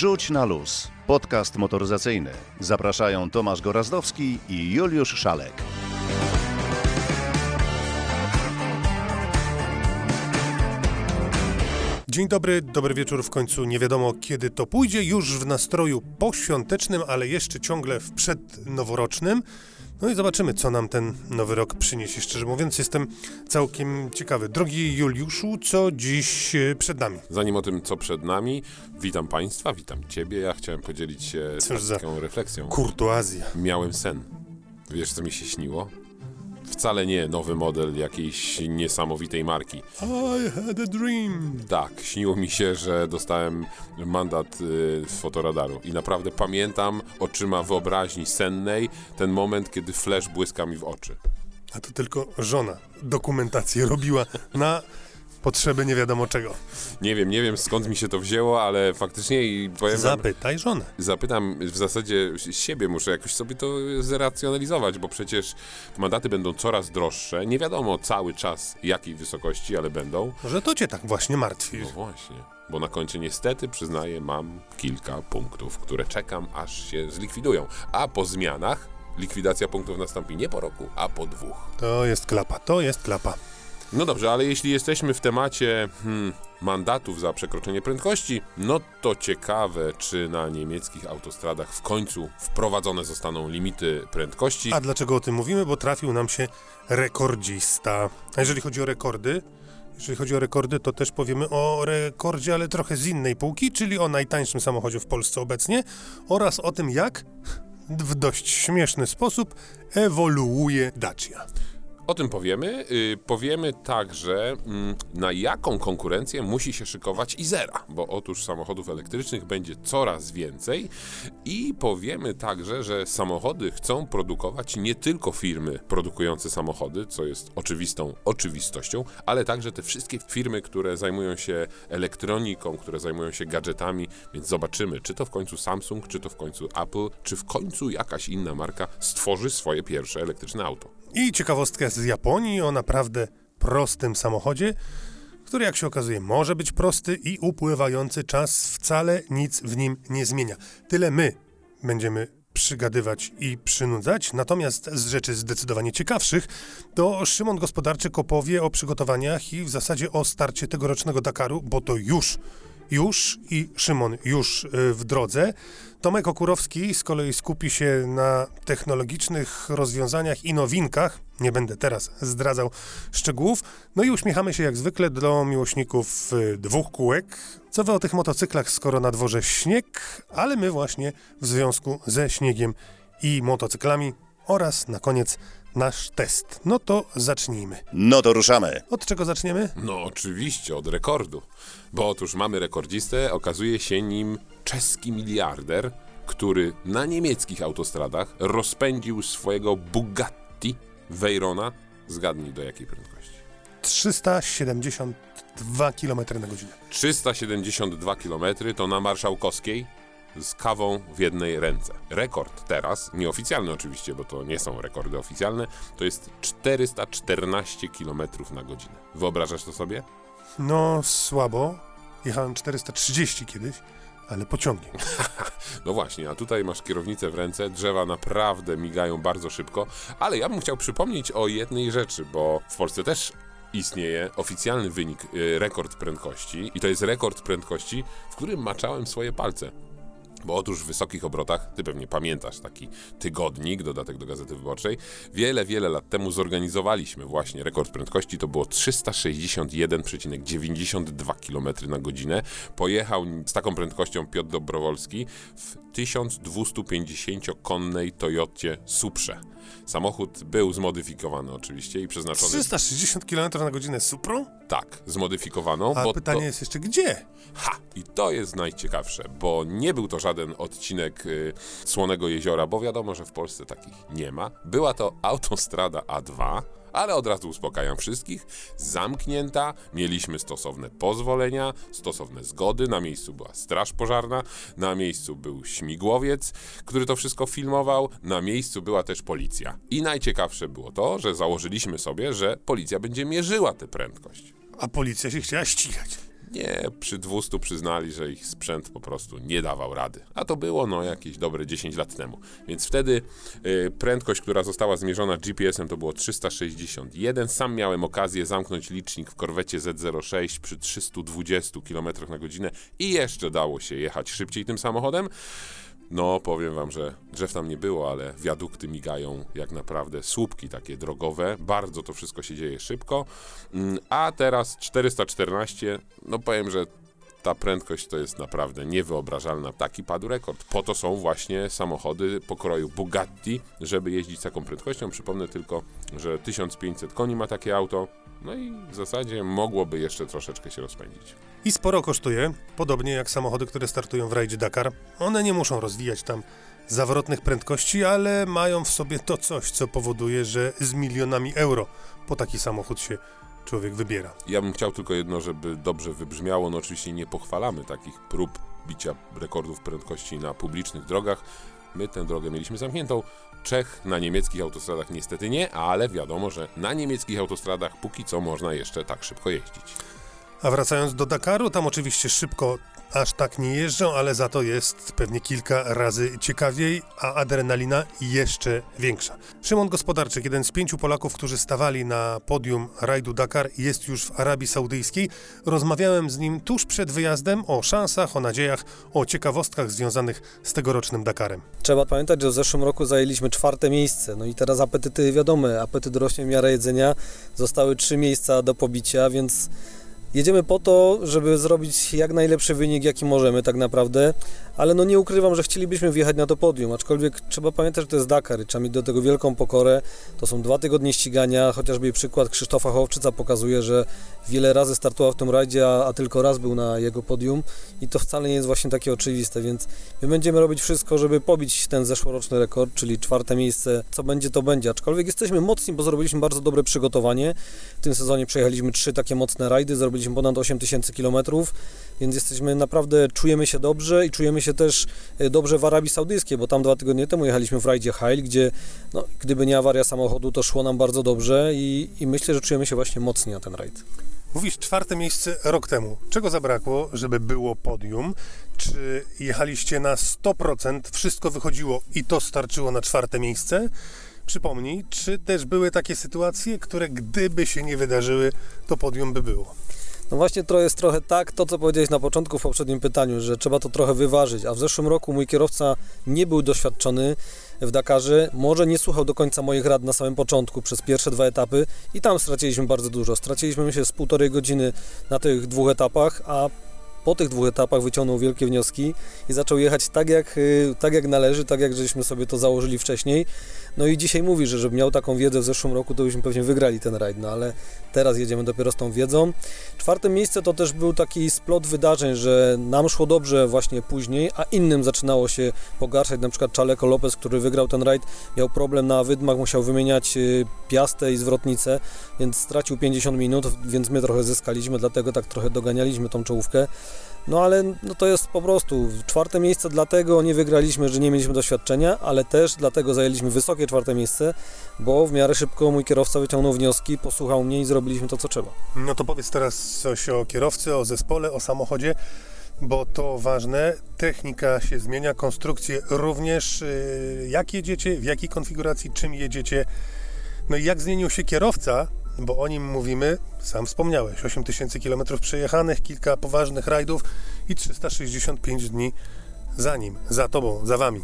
Rzuć na luz. Podcast motoryzacyjny. Zapraszają Tomasz Gorazdowski i Juliusz Szalek. Dzień dobry, dobry wieczór. W końcu nie wiadomo kiedy to pójdzie. Już w nastroju poświątecznym, ale jeszcze ciągle w przednoworocznym. No i zobaczymy, co nam ten nowy rok przyniesie. Szczerze mówiąc, jestem całkiem ciekawy. Drogi Juliuszu, co dziś e, przed nami? Zanim o tym, co przed nami, witam Państwa, witam Ciebie. Ja chciałem podzielić się Cóż za taką refleksją. Kurtuazja. Miałem sen. Wiesz, co mi się śniło? Wcale nie nowy model jakiejś niesamowitej marki. I had a dream. Tak, śniło mi się, że dostałem mandat y, z fotoradaru i naprawdę pamiętam oczyma wyobraźni sennej ten moment, kiedy flash błyska mi w oczy. A to tylko żona dokumentację robiła na potrzeby nie wiadomo czego. Nie wiem, nie wiem skąd mi się to wzięło, ale faktycznie i powiem wam, Zapytaj żonę. zapytam w zasadzie siebie, muszę jakoś sobie to zracjonalizować, bo przecież mandaty będą coraz droższe. Nie wiadomo cały czas jakiej wysokości, ale będą. Może to cię tak właśnie martwi. No właśnie, bo na koncie niestety, przyznaję, mam kilka punktów, które czekam, aż się zlikwidują. A po zmianach likwidacja punktów nastąpi nie po roku, a po dwóch. To jest klapa, to jest klapa. No dobrze, ale jeśli jesteśmy w temacie hmm, mandatów za przekroczenie prędkości, no to ciekawe, czy na niemieckich autostradach w końcu wprowadzone zostaną limity prędkości. A dlaczego o tym mówimy? Bo trafił nam się rekordzista. A jeżeli chodzi o rekordy, jeżeli chodzi o rekordy, to też powiemy o rekordzie, ale trochę z innej półki, czyli o najtańszym samochodzie w Polsce obecnie oraz o tym, jak w dość śmieszny sposób ewoluuje Dacia. O tym powiemy. Y, powiemy także, mm, na jaką konkurencję musi się szykować Izera, bo otóż samochodów elektrycznych będzie coraz więcej i powiemy także, że samochody chcą produkować nie tylko firmy produkujące samochody, co jest oczywistą oczywistością, ale także te wszystkie firmy, które zajmują się elektroniką, które zajmują się gadżetami, więc zobaczymy, czy to w końcu Samsung, czy to w końcu Apple, czy w końcu jakaś inna marka stworzy swoje pierwsze elektryczne auto. I ciekawostka z Japonii o naprawdę prostym samochodzie, który jak się okazuje może być prosty i upływający czas wcale nic w nim nie zmienia. Tyle my będziemy przygadywać i przynudzać, natomiast z rzeczy zdecydowanie ciekawszych to Szymon Gospodarczyk opowie o przygotowaniach i w zasadzie o starcie tegorocznego Dakaru, bo to już już i Szymon już y, w drodze. Tomek Okurowski z kolei skupi się na technologicznych rozwiązaniach i nowinkach. Nie będę teraz zdradzał szczegółów. No i uśmiechamy się jak zwykle do miłośników y, dwóch kółek. Co wy o tych motocyklach, skoro na dworze śnieg, ale my właśnie w związku ze śniegiem i motocyklami oraz na koniec nasz test. No to zacznijmy. No to ruszamy. Od czego zaczniemy? No oczywiście, od rekordu. Bo otóż mamy rekordzistę, okazuje się nim czeski miliarder, który na niemieckich autostradach rozpędził swojego Bugatti Veyrona. Zgadnij do jakiej prędkości. 372 km na godzinę. 372 km to na Marszałkowskiej z kawą w jednej ręce. Rekord teraz, nieoficjalny oczywiście, bo to nie są rekordy oficjalne, to jest 414 km na godzinę. Wyobrażasz to sobie? No, słabo. Jechałem 430 kiedyś, ale pociągiem. No właśnie, a tutaj masz kierownicę w ręce, drzewa naprawdę migają bardzo szybko, ale ja bym chciał przypomnieć o jednej rzeczy, bo w Polsce też istnieje oficjalny wynik, y, rekord prędkości i to jest rekord prędkości, w którym maczałem swoje palce. Bo otóż w wysokich obrotach, ty pewnie pamiętasz taki tygodnik, dodatek do Gazety Wyborczej, wiele, wiele lat temu zorganizowaliśmy właśnie rekord prędkości, to było 361,92 km na godzinę. Pojechał z taką prędkością Piotr Dobrowolski w 1250-konnej Toyocie Suprze. Samochód był zmodyfikowany oczywiście i przeznaczony... 360 km na godzinę Suprą? Tak, zmodyfikowaną, A pytanie to... jest jeszcze gdzie? Ha! I to jest najciekawsze, bo nie był to żaden odcinek y, Słonego Jeziora, bo wiadomo, że w Polsce takich nie ma. Była to autostrada A2, ale od razu uspokajam wszystkich, zamknięta, mieliśmy stosowne pozwolenia, stosowne zgody, na miejscu była straż pożarna, na miejscu był śmigłowiec, który to wszystko filmował, na miejscu była też policja. I najciekawsze było to, że założyliśmy sobie, że policja będzie mierzyła tę prędkość. A policja się chciała ścigać. Nie, przy 200 przyznali, że ich sprzęt po prostu nie dawał rady. A to było no jakieś dobre 10 lat temu. Więc wtedy y, prędkość, która została zmierzona GPS-em to było 361. Sam miałem okazję zamknąć licznik w korwecie Z06 przy 320 km na godzinę i jeszcze dało się jechać szybciej tym samochodem. No, powiem wam, że drzew tam nie było, ale wiadukty migają jak naprawdę słupki takie drogowe. Bardzo to wszystko się dzieje szybko. Mm, A teraz 414, no powiem, że ta prędkość to jest naprawdę niewyobrażalna. Taki padł rekord. Po to są właśnie samochody pokroju Bugatti, żeby jeździć taką prędkością. Przypomnę tylko, że 1500 koni ma takie auto. No i w zasadzie mogłoby jeszcze troszeczkę się rozpędzić. I sporo kosztuje, podobnie jak samochody, które startują w rajdzie Dakar. One nie muszą rozwijać tam zawrotnych prędkości, ale mają w sobie to coś, co powoduje, że z milionami euro po taki samochód się człowiek wybiera. Ja bym chciał tylko jedno, żeby dobrze wybrzmiało. No oczywiście nie pochwalamy takich prób bicia rekordów prędkości na publicznych drogach. My tę drogę mieliśmy zamkniętą. Czech na niemieckich autostradach niestety nie, ale wiadomo, że na niemieckich autostradach póki co można jeszcze tak szybko jeździć. A wracając do Dakaru, tam oczywiście szybko aż tak nie jeżdżą, ale za to jest pewnie kilka razy ciekawiej, a adrenalina jeszcze większa. Szymon Gospodarczyk, jeden z pięciu Polaków, którzy stawali na podium rajdu Dakar, jest już w Arabii Saudyjskiej. Rozmawiałem z nim tuż przed wyjazdem o szansach, o nadziejach, o ciekawostkach związanych z tegorocznym Dakarem. Trzeba pamiętać, że w zeszłym roku zajęliśmy czwarte miejsce. No i teraz apetyty wiadome, apetyt rośnie w miarę jedzenia. Zostały trzy miejsca do pobicia, więc jedziemy po to, żeby zrobić jak najlepszy wynik, jaki możemy tak naprawdę. Ale no nie ukrywam, że chcielibyśmy wjechać na to podium, aczkolwiek trzeba pamiętać, że to jest Dakar i trzeba mieć do tego wielką pokorę. To są dwa tygodnie ścigania, chociażby przykład Krzysztofa Hołowczyca pokazuje, że wiele razy startował w tym rajdzie, a, a tylko raz był na jego podium i to wcale nie jest właśnie takie oczywiste, więc my będziemy robić wszystko, żeby pobić ten zeszłoroczny rekord, czyli czwarte miejsce, co będzie, to będzie. Aczkolwiek jesteśmy mocni, bo zrobiliśmy bardzo dobre przygotowanie. W tym sezonie przejechaliśmy trzy takie mocne rajdy, zrobiliśmy ponad 8000 km, więc jesteśmy naprawdę, czujemy się dobrze i czujemy się też e, dobrze w Arabii Saudyjskiej, bo tam dwa tygodnie temu jechaliśmy w rajdzie Hail, gdzie no, gdyby nie awaria samochodu, to szło nam bardzo dobrze i, i myślę, że czujemy się właśnie mocni na ten rajd. Mówisz czwarte miejsce rok temu. Czego zabrakło, żeby było podium? Czy jechaliście na 100%, wszystko wychodziło i to starczyło na czwarte miejsce? Przypomnij, czy też były takie sytuacje, które gdyby się nie wydarzyły, to podium by było? No właśnie to jest trochę tak, to co powiedziałeś na początku w poprzednim pytaniu, że trzeba to trochę wyważyć, a w zeszłym roku mój kierowca nie był doświadczony w Dakarze, może nie słuchał do końca moich rad na samym początku przez pierwsze dwa etapy i tam straciliśmy bardzo dużo. Straciliśmy myślę z półtorej godziny na tych dwóch etapach, a po tych dwóch etapach wyciągnął wielkie wnioski i zaczął jechać tak jak, y, tak jak należy, tak jak żeśmy sobie to założyli wcześniej. No i dzisiaj mówi, że żeby miał taką wiedzę w zeszłym roku, to byśmy pewnie wygrali ten rajd, no ale teraz jedziemy dopiero z tą wiedzą. Czwarte miejsce to też był taki splot wydarzeń, że nam szło dobrze właśnie później, a innym zaczynało się pogarszać, na przykład Czaleko Lopez, który wygrał ten rajd, miał problem na wydmach, musiał wymieniać y, piastę i zwrotnicę, więc stracił 50 minut, więc my trochę zyskaliśmy, dlatego tak trochę doganialiśmy tą czołówkę. No ale no to jest po prostu czwarte miejsce, dlatego nie wygraliśmy, że nie mieliśmy doświadczenia, ale też dlatego zajęliśmy wysokie czwarte miejsce, bo w miarę szybko mój kierowca wyciągnął wnioski, posłuchał mnie i zrobiliśmy to, co trzeba. No to powiedz teraz coś o kierowcy, o zespole, o samochodzie, bo to ważne. Technika się zmienia, konstrukcje również. Yy, Jak jedziecie, w jakiej konfiguracji, czym jedziecie? No i jak zmienił się kierowca, bo o nim mówimy, sam wspomniałeś, 8000 km przejechanych, kilka poważnych rajdów i 365 dni za nim, za tobą, za wami.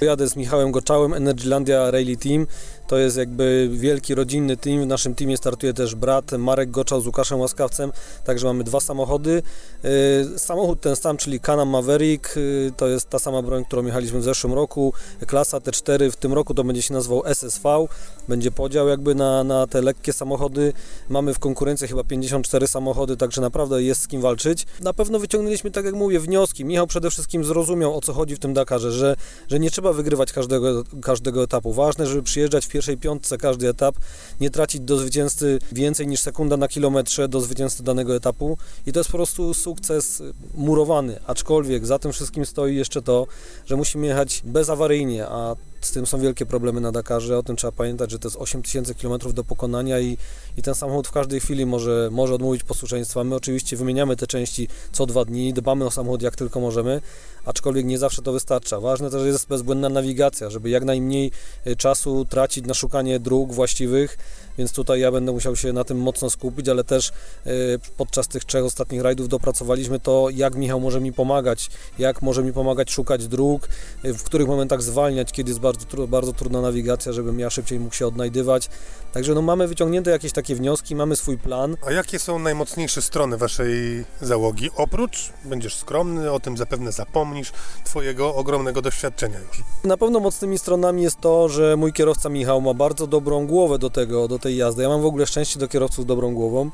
Jadę z Michałem Goczałem, Energylandia Rally Team. To jest jakby wielki rodzinny team. W naszym teamie startuje też brat Marek Goczał z Łukaszem Łaskawcem, także mamy dwa samochody. Yy, Samochód ten sam, czyli Canam Maverick, yy, to jest ta sama broń, którą jechaliśmy w zeszłym roku. Klasa T4 w tym roku to będzie się nazywał SSV. Będzie podział jakby na, na te lekkie samochody. Mamy w konkurencji chyba 54 samochody, także naprawdę jest z kim walczyć. Na pewno wyciągnęliśmy, tak jak mówię, wnioski. Michał przede wszystkim zrozumiał, o co chodzi w tym Dakarze, że, że nie trzeba wygrywać każdego, każdego etapu. Ważne, żeby przyjeżdżać w pierwszej piątce każdy etap, nie tracić do zwycięzcy więcej niż sekunda na kilometrze do zwycięzcy danego etapu. I to jest po prostu sukces murowany, aczkolwiek za tym wszystkim stoi jeszcze to, że musimy jechać bezawaryjnie, a Z tym są wielkie problemy na Dakarze, o tym trzeba pamiętać, że to jest 8000 km do pokonania i, i ten samochód w każdej chwili może, może odmówić posłuszeństwa. My oczywiście wymieniamy te części co dwa dni, dbamy o samochód jak tylko możemy, aczkolwiek nie zawsze to wystarcza. Ważne też jest bezbłędna nawigacja, żeby jak najmniej y, czasu tracić na szukanie dróg właściwych, więc tutaj ja będę musiał się na tym mocno skupić, ale też y, podczas tych trzech ostatnich rajdów dopracowaliśmy to, jak Michał może mi pomagać, jak może mi pomagać szukać dróg, y, w których momentach zwalniać, kiedy jest bardzo, bardzo trudna nawigacja, żebym ja szybciej mógł się odnajdywać. Także no, mamy wyciągnięte jakieś takie wnioski, mamy swój plan. A jakie są najmocniejsze strony waszej załogi? Oprócz, będziesz skromny, o tym zapewne zapomnisz, twojego ogromnego doświadczenia już. Na pewno mocnymi stronami jest to, że mój kierowca Michał ma bardzo dobrą głowę do tego, do tej jazdy. Ja mam w ogóle szczęście do kierowców z dobrą głową,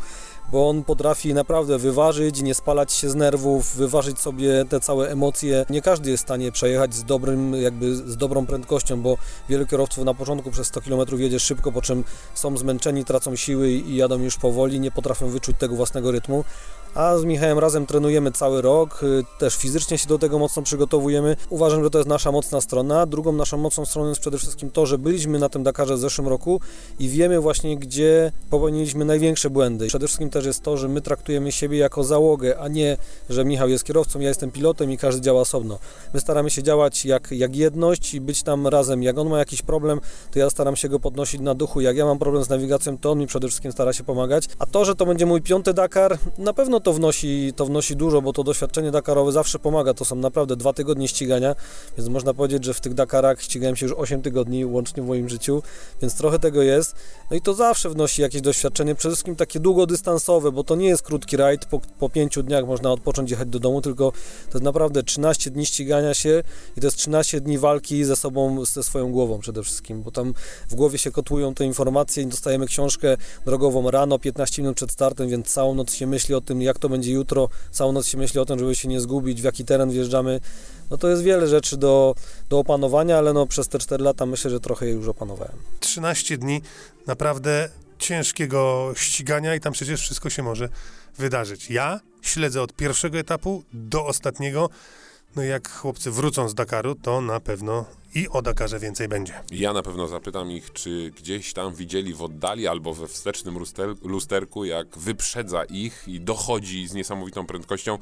bo on potrafi naprawdę wyważyć, nie spalać się z nerwów, wyważyć sobie te całe emocje. Nie każdy jest w stanie przejechać z dobrym, jakby z dobrą prędkością, bo wielu kierowców na początku przez 100 km jedzie szybko, po czym są zmęczeni, tracą siły i jadą już powoli, nie potrafią wyczuć tego własnego rytmu. A z Michałem razem trenujemy cały rok, y, też fizycznie się do tego mocno przygotowujemy. Uważam, że to jest nasza mocna strona. Drugą naszą mocną stroną jest przede wszystkim to, że byliśmy na tym Dakarze w zeszłym roku i wiemy właśnie, gdzie popełniliśmy największe błędy. Przede wszystkim też jest to, że my traktujemy siebie jako załogę, a nie, że Michał jest kierowcą, ja jestem pilotem i każdy działa osobno. My staramy się działać jak, jak jedność i być tam razem. Jak on ma jakiś problem, to ja staram się go podnosić na duchu. Jak ja mam problem z nawigacją, to on mi przede wszystkim stara się pomagać. A to, że to będzie mój piąty Dakar, na pewno to wnosi, to wnosi dużo, bo to doświadczenie Dakarowe zawsze pomaga. To są naprawdę dwa tygodnie ścigania, więc można powiedzieć, że w tych Dakarach ścigałem się już 8 tygodni łącznie w moim życiu, więc trochę tego jest. No i to zawsze wnosi jakieś doświadczenie, przede wszystkim takie długodystansowe, bo to nie jest krótki rajd, po, po pięciu dniach można odpocząć, jechać do domu, tylko to jest naprawdę 13 dni ścigania się i to jest 13 dni walki ze sobą, ze swoją głową przede wszystkim, bo tam w głowie się kotłują te informacje i dostajemy książkę drogową rano, 15 minut przed startem, więc całą noc się myśli o tym, jak to będzie jutro, całą noc się myśli o tym, żeby się nie zgubić, w jaki teren wjeżdżamy. No to jest wiele rzeczy do, do opanowania, ale no przez te 4 lata myślę, że trochę je już opanowałem. 13 dni naprawdę ciężkiego ścigania i tam przecież wszystko się może wydarzyć. Ja śledzę od pierwszego etapu do ostatniego. No jak chłopcy wrócą z Dakaru, to na pewno i o Dakarze więcej będzie. Ja na pewno zapytam ich, czy gdzieś tam widzieli w oddali albo we wstecznym luster lusterku, jak wyprzedza ich i dochodzi z niesamowitą prędkością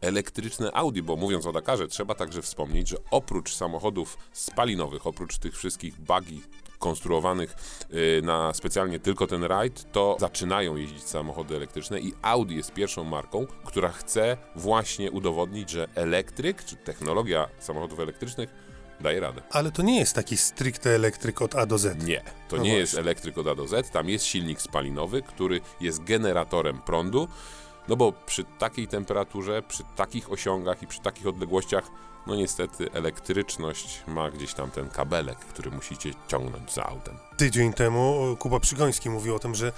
elektryczne Audi, bo mówiąc o Dakarze, trzeba także wspomnieć, że oprócz samochodów spalinowych, oprócz tych wszystkich buggy konstruowanych y, na specjalnie tylko ten rajd, to zaczynają jeździć samochody elektryczne i Audi jest pierwszą marką, która chce właśnie udowodnić, że elektryk, czy technologia samochodów elektrycznych daje radę. Ale to nie jest taki stricte elektryk od A do Z. Nie, to No nie właśnie. jest elektryk od A do Z, tam jest silnik spalinowy, który jest generatorem prądu, no bo przy takiej temperaturze, przy takich osiągach i przy takich odległościach, no niestety elektryczność ma gdzieś tam ten kabelek, który musicie ciągnąć za autem. Tydzień temu Kuba Przygoński mówił o tym, że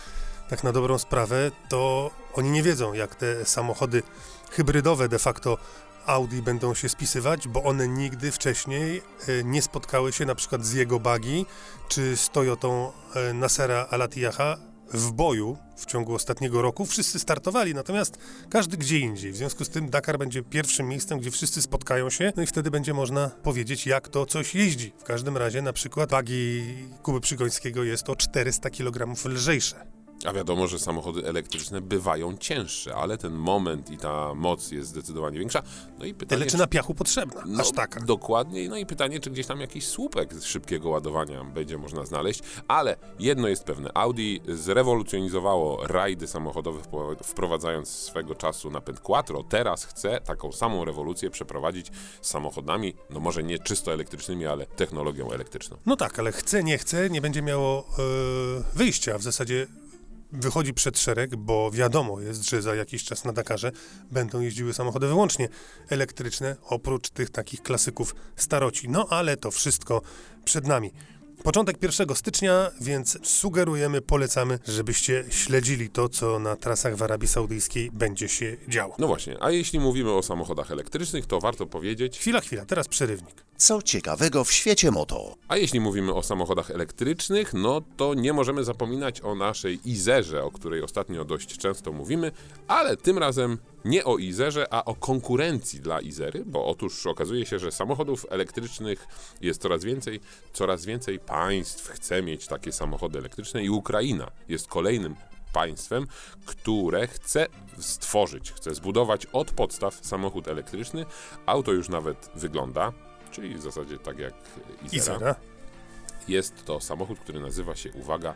tak na dobrą sprawę to oni nie wiedzą, jak te samochody hybrydowe de facto Audi będą się spisywać, bo one nigdy wcześniej e, nie spotkały się na przykład z jego bagi czy z Toyotą e, Nasera Alatiyaha w boju w ciągu ostatniego roku. Wszyscy startowali, natomiast każdy gdzie indziej. W związku z tym Dakar będzie pierwszym miejscem, gdzie wszyscy spotkają się, no i wtedy będzie można powiedzieć, jak to coś jeździ. W każdym razie na przykład bagi Kuby Przygońskiego jest o 400 kg lżejsze. A wiadomo, że samochody elektryczne bywają cięższe, ale ten moment i ta moc jest zdecydowanie większa. No i pytanie, Tyle czy na piachu potrzebna, No, aż taka. Dokładnie. No i pytanie, czy gdzieś tam jakiś słupek z szybkiego ładowania będzie można znaleźć. Ale jedno jest pewne. Audi zrewolucjonizowało rajdy samochodowe, wpro- wprowadzając swego czasu napęd Quattro. Teraz chce taką samą rewolucję przeprowadzić z samochodami, no może nie czysto elektrycznymi, ale technologią elektryczną. No tak, ale chce, nie chce, nie będzie miało e, wyjścia. W zasadzie wychodzi przed szereg, bo wiadomo jest, że za jakiś czas na Dakarze będą jeździły samochody wyłącznie elektryczne, oprócz tych takich klasyków staroci. No ale to wszystko przed nami. Początek 1 stycznia, więc sugerujemy, polecamy, żebyście śledzili to, co na trasach w Arabii Saudyjskiej będzie się działo. No właśnie, a jeśli mówimy o samochodach elektrycznych, to warto powiedzieć, Chwila, chwila, teraz przerywnik. Co ciekawego w świecie moto? A jeśli mówimy o samochodach elektrycznych, no to nie możemy zapominać o naszej Izerze, o której ostatnio dość często mówimy, ale tym razem nie o Izerze, a o konkurencji dla Izery, bo otóż okazuje się, że samochodów elektrycznych jest coraz więcej, coraz więcej państw chce mieć takie samochody elektryczne i Ukraina jest kolejnym państwem, które chce stworzyć, chce zbudować od podstaw samochód elektryczny. Auto już nawet wygląda, czyli w zasadzie tak jak Izera. Izera. Jest to samochód, który nazywa się, uwaga,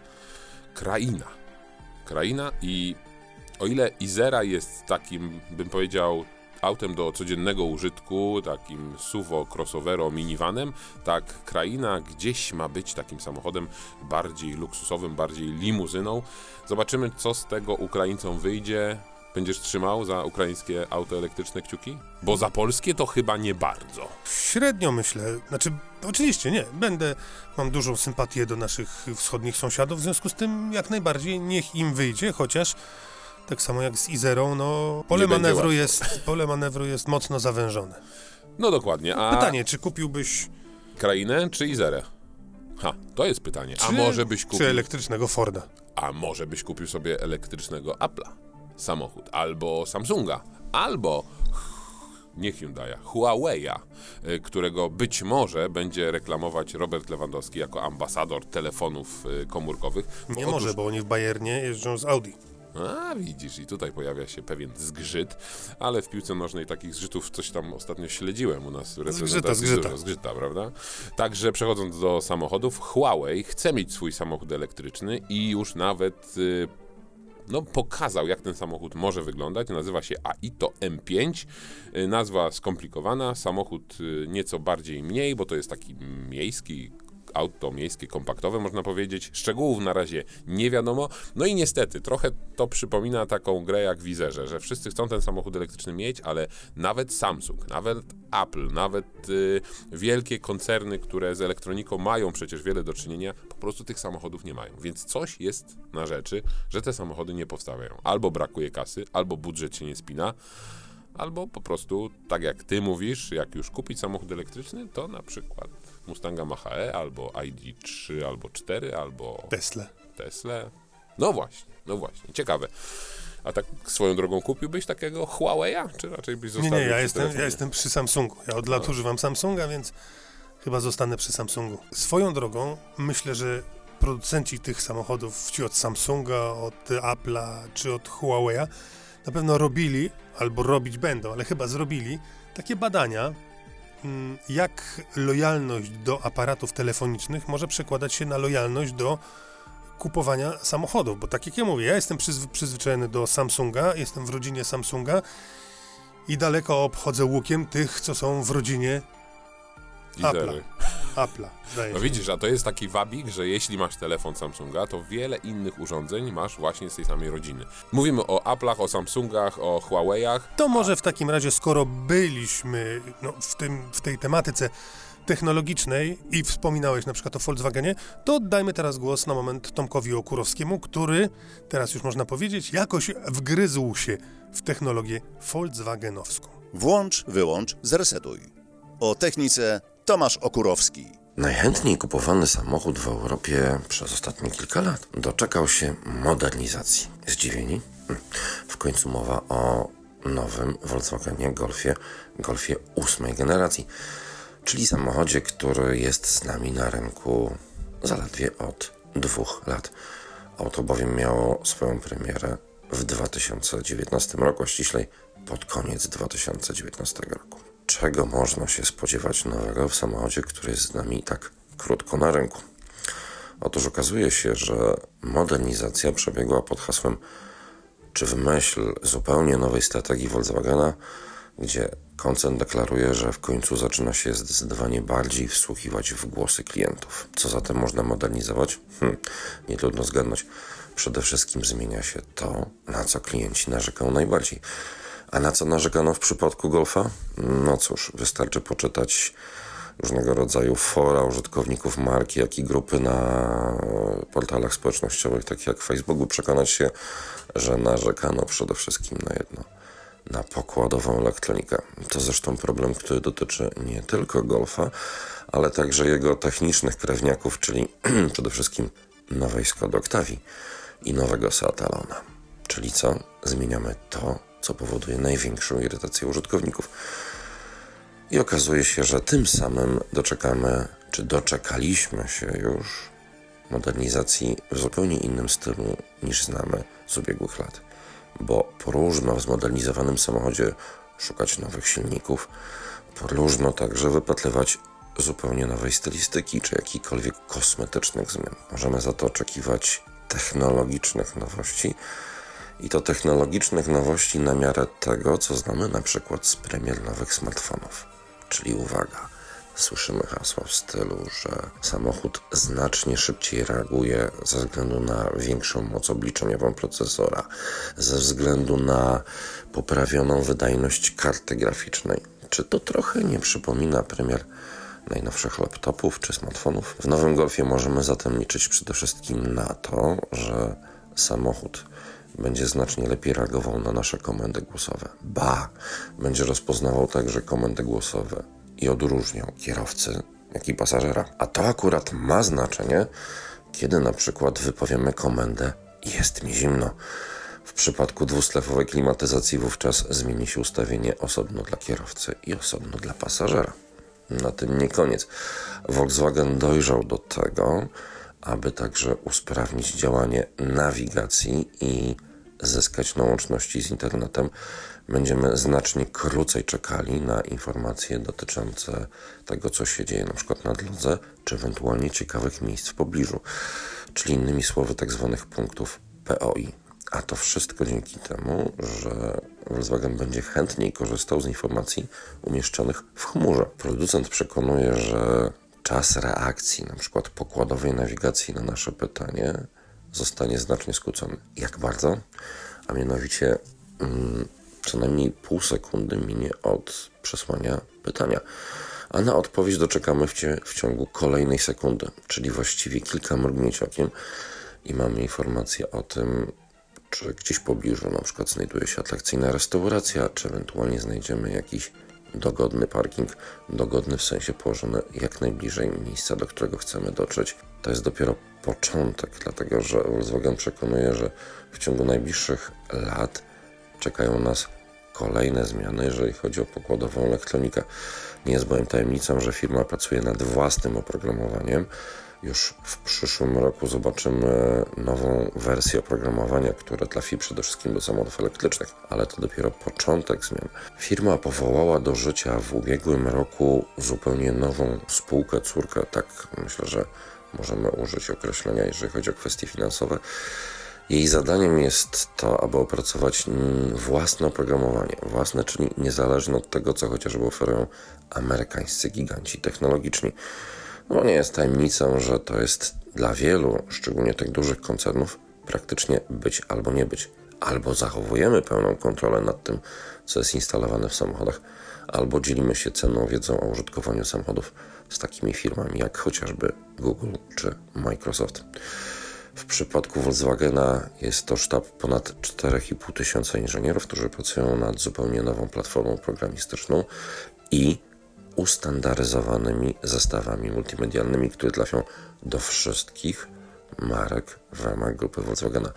Kraina. Kraina i o ile Izera jest takim, bym powiedział, autem do codziennego użytku, takim suvo, crossovero, minivanem, tak Kraina gdzieś ma być takim samochodem bardziej luksusowym, bardziej limuzyną. Zobaczymy, co z tego Ukraińcom wyjdzie. Będziesz trzymał za ukraińskie auto elektryczne kciuki? Bo za polskie to chyba nie bardzo. Średnio myślę, znaczy oczywiście nie, będę, mam dużą sympatię do naszych wschodnich sąsiadów, w związku z tym jak najbardziej niech im wyjdzie, chociaż tak samo jak z Izerą, no pole manewru, jest, pole manewru jest mocno zawężone. No dokładnie. A Pytanie, czy kupiłbyś Krainę czy Izerę? Ha, to jest pytanie. A czy, może byś kupił... czy elektrycznego Forda? A może byś kupił sobie elektrycznego Apple'a samochód, albo Samsunga, albo nie Hyundai'a, Huawei'a, y, którego być może będzie reklamować Robert Lewandowski jako ambasador telefonów y, komórkowych. Bo Nie otóż- może, bo oni w Bayernie jeżdżą z Audi. A, widzisz, i tutaj pojawia się pewien zgrzyt, ale w piłce nożnej takich zgrzytów coś tam ostatnio śledziłem u nas w reprezentacji. zgrzyta. Dużo Zgrzyta, prawda? Także przechodząc do samochodów, Huawei chce mieć swój samochód elektryczny i już nawet y, no, pokazał, jak ten samochód może wyglądać. Nazywa się Aito M5. Y, Nazwa skomplikowana, samochód y, nieco bardziej mniej, bo to jest taki miejski auto miejskie, kompaktowe, można powiedzieć. Szczegółów na razie nie wiadomo. No i niestety, trochę to przypomina taką grę jak Wizerze, że wszyscy chcą ten samochód elektryczny mieć, ale nawet Samsung, nawet Apple, nawet y, wielkie koncerny, które z elektroniką mają przecież wiele do czynienia, po prostu tych samochodów nie mają. Więc coś jest na rzeczy, że te samochody nie powstają. Albo brakuje kasy, albo budżet się nie spina, albo po prostu, tak jak ty mówisz, jak już kupić samochód elektryczny, to na przykład Mustanga Mach-E, albo ID3, albo 4, albo Tesla. Tesla. No właśnie, no właśnie, ciekawe. A tak swoją drogą kupiłbyś takiego Huawei'a, czy raczej byś Nie, zostawił nie, ja przy jestem, telefonie? ja jestem przy Samsungu. Ja od lat No. używam Samsunga, więc chyba zostanę przy Samsungu. Swoją drogą, myślę, że producenci tych samochodów, ci od Samsunga, od Apple'a czy od Huawei'a, na pewno robili, albo robić będą, ale chyba zrobili takie badania, jak lojalność do aparatów telefonicznych może przekładać się na lojalność do kupowania samochodów, bo tak jak ja mówię, ja jestem przyzwy- przyzwyczajony do Samsunga, jestem w rodzinie Samsunga i daleko obchodzę łukiem tych, co są w rodzinie Apple'a. zdaje No widzisz, a to jest taki wabik, że jeśli masz telefon Samsunga, to wiele innych urządzeń masz właśnie z tej samej rodziny. Mówimy o Apple'ach, o Samsungach, o Huawei'ach. To może w takim razie, skoro byliśmy no, w, tym, w tej tematyce technologicznej i wspominałeś na przykład o Volkswagenie, to oddajmy teraz głos na moment Tomkowi Okurowskiemu, który, teraz już można powiedzieć, jakoś wgryzł się w technologię Volkswagenowską. Włącz, wyłącz, zresetuj. O technice Tomasz Okurowski. Najchętniej kupowany samochód w Europie przez ostatnie kilka lat doczekał się modernizacji. Zdziwieni? Hm. W końcu mowa o nowym Volkswagenie Golfie, Golfie ósmej generacji, czyli samochodzie, który jest z nami na rynku zaledwie od dwóch lat. Auto bowiem miało swoją premierę w 2019 roku, a ściślej pod koniec 2019 roku. Czego można się spodziewać nowego w samochodzie, który jest z nami tak krótko na rynku? Otóż okazuje się, że modernizacja przebiegła pod hasłem czy w myśl zupełnie nowej strategii Volkswagena, gdzie koncern deklaruje, że w końcu zaczyna się zdecydowanie bardziej wsłuchiwać w głosy klientów. Co zatem można modernizować? Hm, nie trudno zgadnąć. Przede wszystkim zmienia się to, na co klienci narzekają najbardziej. A na co narzekano w przypadku Golfa? No cóż, wystarczy poczytać różnego rodzaju fora użytkowników marki, jak i grupy na portalach społecznościowych, takich jak Facebook, by przekonać się, że narzekano przede wszystkim na jedno na pokładową elektronikę. To zresztą problem, który dotyczy nie tylko Golfa, ale także jego technicznych krewniaków, czyli przede wszystkim nowej Skody Octavii i nowego Seat Alona. Czyli co? Zmieniamy to, co powoduje największą irytację użytkowników. I okazuje się, że tym samym doczekamy, czy doczekaliśmy się już modernizacji w zupełnie innym stylu niż znamy z ubiegłych lat. Bo próżno w zmodernizowanym samochodzie szukać nowych silników, próżno także wypatrywać zupełnie nowej stylistyki czy jakichkolwiek kosmetycznych zmian. Możemy za to oczekiwać technologicznych nowości i to technologicznych nowości na miarę tego, co znamy na przykład z premier nowych smartfonów. Czyli uwaga, słyszymy hasła w stylu, że samochód znacznie szybciej reaguje ze względu na większą moc obliczeniową procesora, ze względu na poprawioną wydajność karty graficznej. Czy to trochę nie przypomina premier najnowszych laptopów czy smartfonów? W nowym Golfie możemy zatem liczyć przede wszystkim na to, że samochód będzie znacznie lepiej reagował na nasze komendy głosowe. Ba, będzie rozpoznawał także komendy głosowe i odróżniał kierowcy, jak i pasażera. A to akurat ma znaczenie, kiedy na przykład wypowiemy komendę jest mi zimno. W przypadku dwustlefowej klimatyzacji wówczas zmieni się ustawienie osobno dla kierowcy i osobno dla pasażera. Na tym nie koniec. Volkswagen dojrzał do tego, aby także usprawnić działanie nawigacji i zyskać na łączności z internetem, będziemy znacznie krócej czekali na informacje dotyczące tego, co się dzieje na przykład na drodze, czy ewentualnie ciekawych miejsc w pobliżu, czyli innymi słowy tak zwanych punktów POI. A to wszystko dzięki temu, że Volkswagen będzie chętniej korzystał z informacji umieszczonych w chmurze. Producent przekonuje, że czas reakcji, na przykład pokładowej nawigacji na nasze pytanie, zostanie znacznie skrócony. Jak bardzo? A mianowicie mm, co najmniej pół sekundy minie od przesłania pytania. A na odpowiedź doczekamy w, cie, w ciągu kolejnej sekundy, czyli właściwie kilka mrugnięć okiem i mamy informację o tym, czy gdzieś pobliżu na przykład znajduje się atrakcyjna restauracja, czy ewentualnie znajdziemy jakiś dogodny parking, dogodny w sensie położony jak najbliżej miejsca, do którego chcemy dotrzeć. To jest dopiero początek, dlatego że Volkswagen przekonuje, że w ciągu najbliższych lat czekają nas kolejne zmiany, jeżeli chodzi o pokładową elektronikę. Nie jest bowiem tajemnicą, że firma pracuje nad własnym oprogramowaniem. Już w przyszłym roku zobaczymy nową wersję oprogramowania, które trafi przede wszystkim do samochodów elektrycznych, ale to dopiero początek zmian. Firma powołała do życia w ubiegłym roku zupełnie nową spółkę, córkę, tak myślę, że możemy użyć określenia, jeżeli chodzi o kwestie finansowe. Jej zadaniem jest to, aby opracować własne oprogramowanie. Własne, czyli niezależne od tego, co chociażby oferują amerykańscy giganci technologiczni. No nie jest tajemnicą, że to jest dla wielu, szczególnie tych dużych koncernów, praktycznie być albo nie być. Albo zachowujemy pełną kontrolę nad tym, co jest instalowane w samochodach, albo dzielimy się cenną wiedzą o użytkowaniu samochodów z takimi firmami jak chociażby Google czy Microsoft. W przypadku Volkswagena jest to sztab ponad 4,5 tysiąca inżynierów, którzy pracują nad zupełnie nową platformą programistyczną i ustandaryzowanymi zestawami multimedialnymi, które trafią do wszystkich marek w ramach grupy Volkswagena.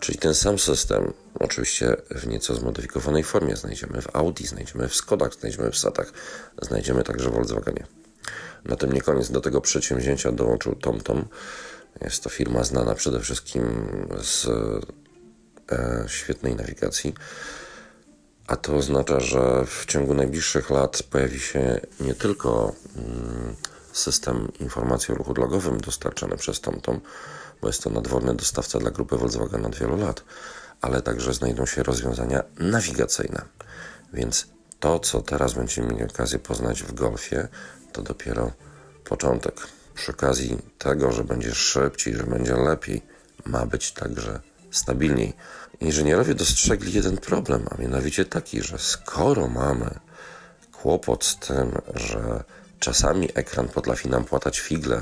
Czyli ten sam system, oczywiście w nieco zmodyfikowanej formie, znajdziemy w Audi, znajdziemy w Skodach, znajdziemy w Satach, znajdziemy także w Volkswagenie. Na tym nie koniec. Do tego przedsięwzięcia dołączył TomTom. Jest to firma znana przede wszystkim z e, świetnej nawigacji. A to oznacza, że w ciągu najbliższych lat pojawi się nie tylko mm, system informacji o ruchu drogowym dostarczany przez TomTom, bo jest to nadworny dostawca dla grupy Volkswagen od wielu lat, ale także znajdą się rozwiązania nawigacyjne. Więc to, co teraz będziemy mieli okazję poznać w Golfie, to dopiero początek. Przy okazji tego, że będzie szybciej, że będzie lepiej, ma być także stabilniej. Inżynierowie dostrzegli jeden problem, a mianowicie taki, że skoro mamy kłopot z tym, że czasami ekran potrafi nam płatać figle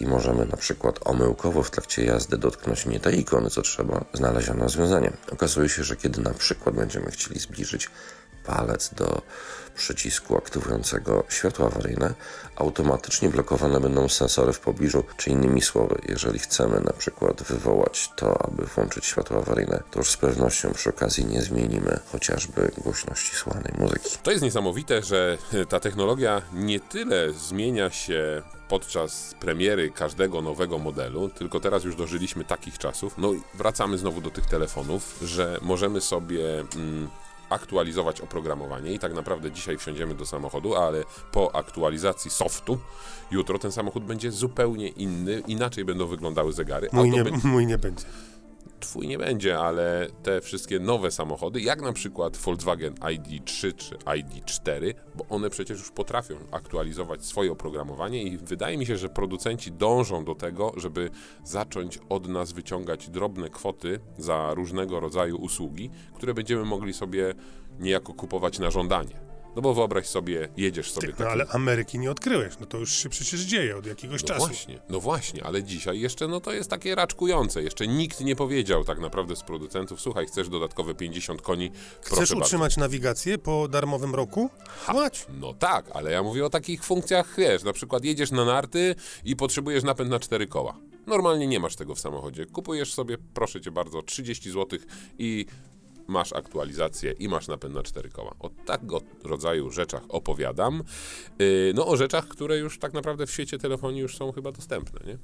i możemy na przykład omyłkowo w trakcie jazdy dotknąć nie tej ikony, co trzeba, znaleziono rozwiązanie. Okazuje się, że kiedy na przykład będziemy chcieli zbliżyć palec do przycisku aktywującego światło awaryjne, automatycznie blokowane będą sensory w pobliżu, czy innymi słowy, jeżeli chcemy na przykład wywołać to, aby włączyć światło awaryjne, to już z pewnością przy okazji nie zmienimy chociażby głośności słuchanej muzyki. To jest niesamowite, że ta technologia nie tyle zmienia się podczas premiery każdego nowego modelu, tylko teraz już dożyliśmy takich czasów. No i wracamy znowu do tych telefonów, że możemy sobie. Mm, aktualizować oprogramowanie i tak naprawdę dzisiaj wsiądziemy do samochodu, ale po aktualizacji softu jutro ten samochód będzie zupełnie inny, inaczej będą wyglądały zegary. Mój nie, będzie- mój nie będzie. Twój nie będzie, ale te wszystkie nowe samochody, jak na przykład Volkswagen ID3 czy ID4, bo one przecież już potrafią aktualizować swoje oprogramowanie i wydaje mi się, że producenci dążą do tego, żeby zacząć od nas wyciągać drobne kwoty za różnego rodzaju usługi, które będziemy mogli sobie niejako kupować na żądanie. No bo wyobraź sobie, jedziesz sobie No takim... ale Ameryki nie odkryłeś, no to już się przecież dzieje od jakiegoś No czasu. właśnie, no właśnie, ale dzisiaj jeszcze no to jest takie raczkujące. Jeszcze nikt nie powiedział tak naprawdę z producentów, słuchaj, chcesz dodatkowe 50 koni, Chcesz proszę utrzymać nawigację po darmowym roku? Płać. bardzo. No tak, ale ja mówię o takich funkcjach, wiesz, na przykład jedziesz na narty i potrzebujesz napęd na cztery koła. Normalnie nie masz tego w samochodzie. Kupujesz sobie, proszę cię bardzo, 30 zł i masz aktualizację i masz napęd na cztery koła. O tego rodzaju rzeczach opowiadam. Yy, no o rzeczach, które już tak naprawdę w świecie telefonii już są chyba dostępne, nie?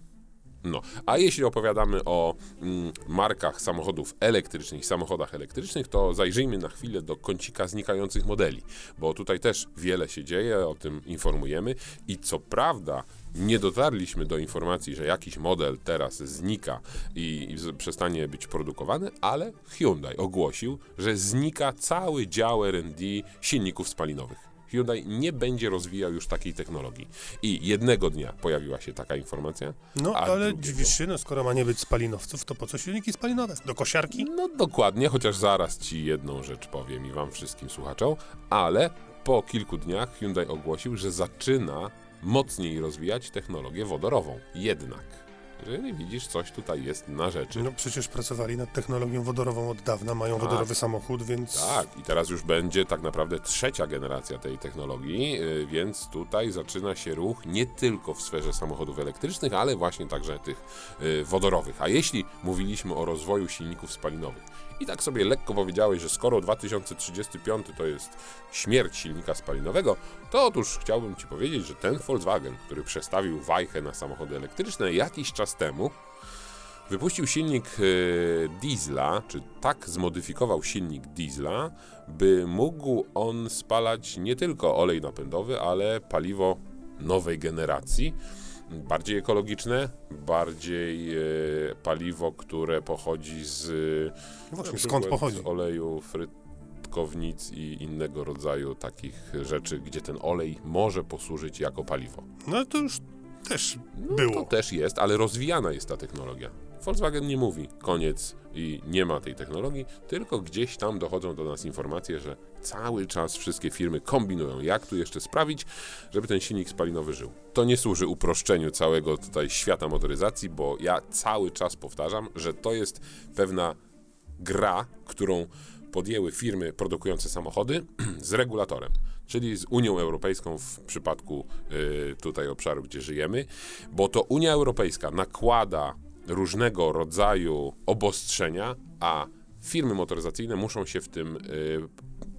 No, a jeśli opowiadamy o mm, markach samochodów elektrycznych samochodach elektrycznych, to zajrzyjmy na chwilę do kącika znikających modeli, bo tutaj też wiele się dzieje, o tym informujemy i co prawda nie dotarliśmy do informacji, że jakiś model teraz znika i, i przestanie być produkowany, ale Hyundai ogłosił, że znika cały dział R&D silników spalinowych. Hyundai nie będzie rozwijał już takiej technologii. I jednego dnia pojawiła się taka informacja. No ale drugiego- dziwisz się, no skoro ma nie być spalinowców, to po co silniki spalinowe? Do kosiarki? No dokładnie, chociaż zaraz ci jedną rzecz powiem i wam wszystkim słuchaczom, ale po kilku dniach Hyundai ogłosił, że zaczyna mocniej rozwijać technologię wodorową. Jednak, jeżeli widzisz, coś tutaj jest na rzeczy. No przecież pracowali nad technologią wodorową od dawna, mają Tak. wodorowy samochód, więc... Tak, i teraz już będzie tak naprawdę trzecia generacja tej technologii, yy, więc tutaj zaczyna się ruch nie tylko w sferze samochodów elektrycznych, ale właśnie także tych yy, wodorowych. A jeśli mówiliśmy o rozwoju silników spalinowych i tak sobie lekko powiedziałeś, że skoro 2035 to jest śmierć silnika spalinowego, to otóż chciałbym Ci powiedzieć, że ten Volkswagen, który przestawił wajchę na samochody elektryczne jakiś czas temu, Wypuścił silnik e, diesla, czy tak zmodyfikował silnik diesla, by mógł on spalać nie tylko olej napędowy, ale paliwo nowej generacji. Bardziej ekologiczne, bardziej e, paliwo, które pochodzi z. No właśnie, skąd pochodzi? Z oleju frytkownic i innego rodzaju takich rzeczy, gdzie ten olej może posłużyć jako paliwo. No to już też No, było. To też jest, ale rozwijana jest ta technologia. Volkswagen nie mówi koniec i nie ma tej technologii, tylko gdzieś tam dochodzą do nas informacje, że cały czas wszystkie firmy kombinują, jak tu jeszcze sprawić, żeby ten silnik spalinowy żył. To nie służy uproszczeniu całego tutaj świata motoryzacji, bo ja cały czas powtarzam, że to jest pewna gra, którą podjęły firmy produkujące samochody z regulatorem, czyli z Unią Europejską w przypadku y, tutaj obszaru, gdzie żyjemy, bo to Unia Europejska nakłada różnego rodzaju obostrzenia, a firmy motoryzacyjne muszą się w tym y,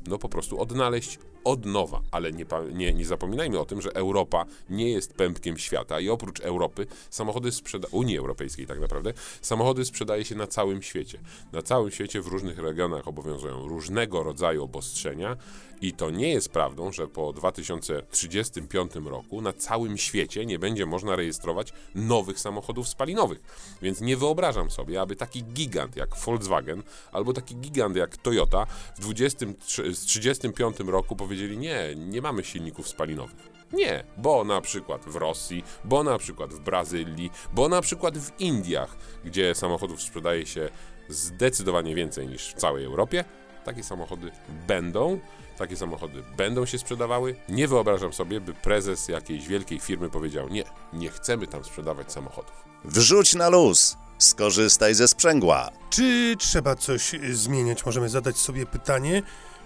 no po prostu odnaleźć od nowa, ale nie, nie, nie zapominajmy o tym, że Europa nie jest pępkiem świata i oprócz Europy samochody sprzeda Unii Europejskiej tak naprawdę, samochody sprzedaje się na całym świecie. Na całym świecie w różnych regionach obowiązują różnego rodzaju obostrzenia i to nie jest prawdą, że po 2035 roku na całym świecie nie będzie można rejestrować nowych samochodów spalinowych. Więc nie wyobrażam sobie, aby taki gigant jak Volkswagen albo taki gigant jak Toyota w 2035 roku powiedzieli nie, nie mamy silników spalinowych. Nie, bo na przykład w Rosji, bo na przykład w Brazylii, bo na przykład w Indiach, gdzie samochodów sprzedaje się zdecydowanie więcej niż w całej Europie, takie samochody będą, takie samochody będą się sprzedawały. Nie wyobrażam sobie, by prezes jakiejś wielkiej firmy powiedział: Nie, nie chcemy tam sprzedawać samochodów. Wrzuć na luz. Skorzystaj ze sprzęgła. Czy trzeba coś y, zmieniać? Możemy zadać sobie pytanie.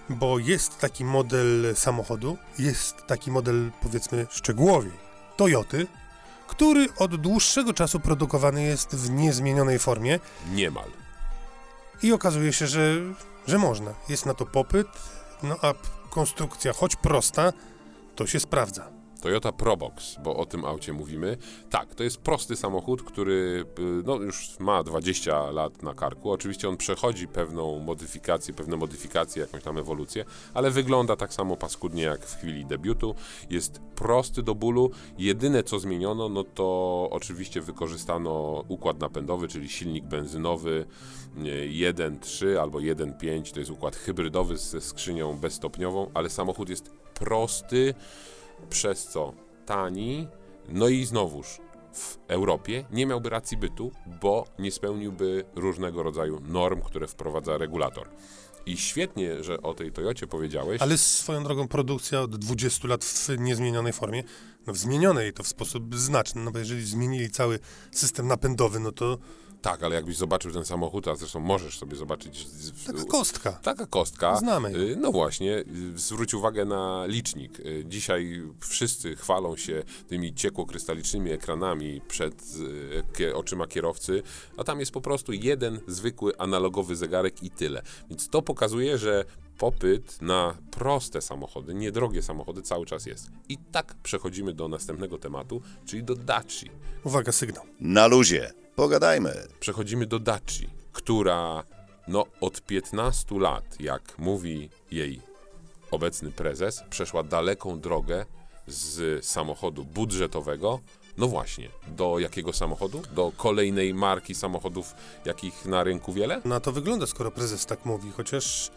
bo jest taki model samochodu, jest taki model powiedzmy szczegółowiej Toyoty, który od dłuższego czasu produkowany jest w niezmienionej formie Niemal. i okazuje się, że, że można. Jest na to popyt, no a konstrukcja, choć prosta, to się sprawdza. Toyota Probox, bo o tym aucie mówimy. Tak, to jest prosty samochód, który y, no, już ma 20 lat na karku. Oczywiście on przechodzi pewną modyfikację, pewne modyfikacje, jakąś tam ewolucję, ale wygląda tak samo paskudnie jak w chwili debiutu. Jest prosty do bólu. Jedyne co zmieniono, no to oczywiście wykorzystano układ napędowy, czyli silnik benzynowy y, 1.3 albo 1.5. To jest układ hybrydowy ze skrzynią bezstopniową, ale samochód jest prosty przez co tani, no i znowuż w Europie nie miałby racji bytu, bo nie spełniłby różnego rodzaju norm, które wprowadza regulator. I świetnie, że o tej Toyocie powiedziałeś. Ale swoją drogą produkcja od 20 lat w niezmienionej formie, no w zmienionej to w sposób znaczny, no bo jeżeli zmienili cały system napędowy, no to Tak, ale jakbyś zobaczył ten samochód, a zresztą możesz sobie zobaczyć. taka kostka. Taka kostka. Znamy ją. Y, No właśnie, y, zwróć uwagę na licznik. Y, Dzisiaj wszyscy chwalą się tymi ciekłokrystalicznymi ekranami przed oczyma kierowcy, a tam jest po prostu jeden zwykły analogowy zegarek i tyle. Więc to pokazuje, że popyt na proste samochody, niedrogie samochody cały czas jest. I tak przechodzimy do następnego tematu, czyli do Daci. Uwaga, sygnał. Na luzie. Pogadajmy. przechodzimy do Daci, która no od 15 lat, jak mówi jej obecny prezes, przeszła daleką drogę z samochodu budżetowego, no właśnie, do jakiego samochodu? Do kolejnej marki samochodów, jakich na rynku wiele? Na to wygląda, skoro prezes tak mówi, chociaż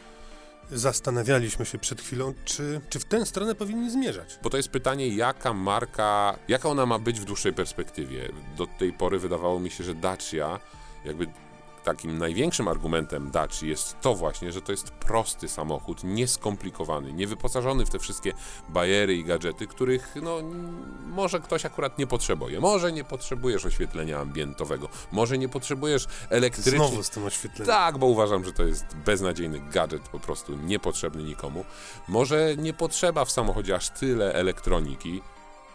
zastanawialiśmy się przed chwilą, czy, czy w tę stronę powinni zmierzać. Bo to jest pytanie, jaka marka, jaka ona ma być w dłuższej perspektywie. Do tej pory wydawało mi się, że Dacia, jakby takim największym argumentem Daci jest to właśnie, że to jest prosty samochód, nieskomplikowany, niewyposażony w te wszystkie bajery i gadżety, których no może ktoś akurat nie potrzebuje. Może nie potrzebujesz oświetlenia ambientowego, może nie potrzebujesz elektrycznych... Znowu z tym oświetleniem. Tak, bo uważam, że to jest beznadziejny gadżet, po prostu niepotrzebny nikomu. Może nie potrzeba w samochodzie aż tyle elektroniki,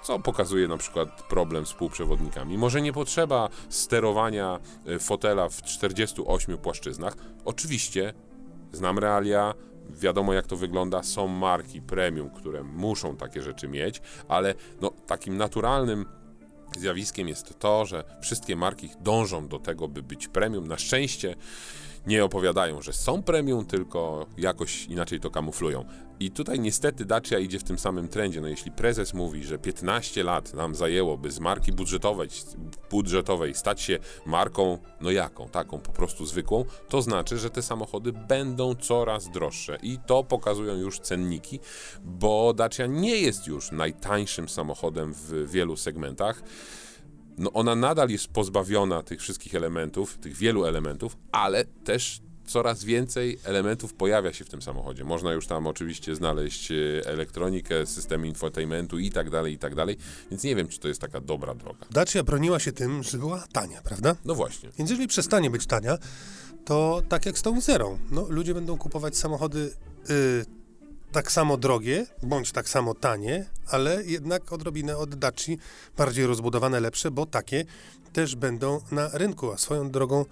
co pokazuje na przykład problem z półprzewodnikami. Może nie potrzeba sterowania y, fotela w 48 płaszczyznach. Oczywiście, znam realia, wiadomo jak to wygląda, są marki premium, które muszą takie rzeczy mieć, ale no, takim naturalnym zjawiskiem jest to, że wszystkie marki dążą do tego, by być premium. Na szczęście nie opowiadają, że są premium, tylko jakoś inaczej to kamuflują. I tutaj niestety Dacia idzie w tym samym trendzie. No jeśli prezes mówi, że 15 lat nam zajęło, by z marki budżetowej, budżetowej stać się marką, no jaką? Taką po prostu zwykłą, to znaczy, że te samochody będą coraz droższe. I to pokazują już cenniki, bo Dacia nie jest już najtańszym samochodem w wielu segmentach no ona nadal jest pozbawiona tych wszystkich elementów, tych wielu elementów, ale też coraz więcej elementów pojawia się w tym samochodzie. Można już tam oczywiście znaleźć e, elektronikę, systemy infotainmentu i tak dalej, i tak dalej, więc nie wiem, czy to jest taka dobra droga. Dacia broniła się tym, że była tania, prawda? No właśnie. Więc jeżeli przestanie być tania, to tak jak z tą zerą, no, ludzie będą kupować samochody y, tak samo drogie, bądź tak samo tanie, ale jednak odrobinę od Daci bardziej rozbudowane, lepsze, bo takie też będą na rynku, a swoją drogą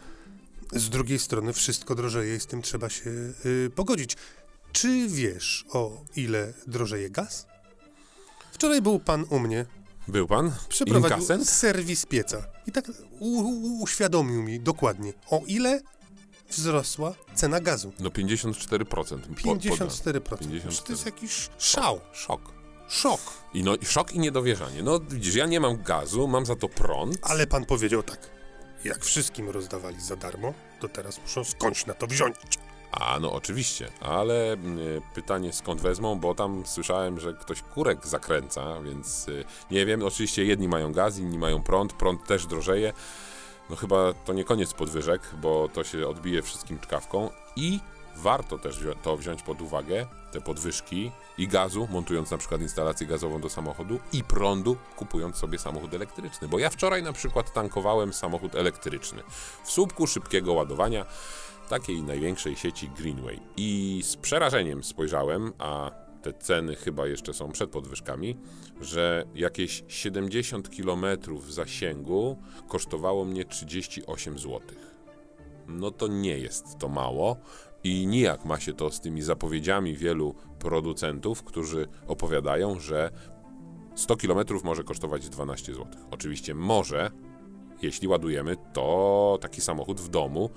z drugiej strony wszystko drożeje i z tym trzeba się y, pogodzić. Czy wiesz, o ile drożeje gaz? Wczoraj był pan u mnie, Był pan? przeprowadził Inkasent? serwis pieca i tak u, u, uświadomił mi dokładnie, o ile wzrosła cena gazu. No 54%. po- 54%. poda- Przecież to jest jakiś szał, Szok. szok. I no szok i niedowierzanie. No widzisz, ja nie mam gazu, mam za to prąd. Ale pan powiedział tak, jak wszystkim rozdawali za darmo, to teraz muszą skądś na to wziąć. A no oczywiście, ale mm, pytanie skąd wezmą, bo tam słyszałem, że ktoś kurek zakręca, więc y, nie wiem. Oczywiście jedni mają gaz, inni mają prąd, prąd też drożeje. No chyba to nie koniec podwyżek, bo to się odbije wszystkim czkawką i warto też to wziąć pod uwagę, te podwyżki i gazu, montując na przykład instalację gazową do samochodu i prądu, kupując sobie samochód elektryczny. Bo ja wczoraj na przykład tankowałem samochód elektryczny w słupku szybkiego ładowania takiej największej sieci Greenway. I z przerażeniem spojrzałem, a te ceny chyba jeszcze są przed podwyżkami, że jakieś 70 km zasięgu kosztowało mnie 38 zł. No to nie jest to mało i nijak ma się to z tymi zapowiedziami wielu producentów, którzy opowiadają, że 100 km może kosztować 12 zł. Oczywiście może, jeśli ładujemy to taki samochód w domu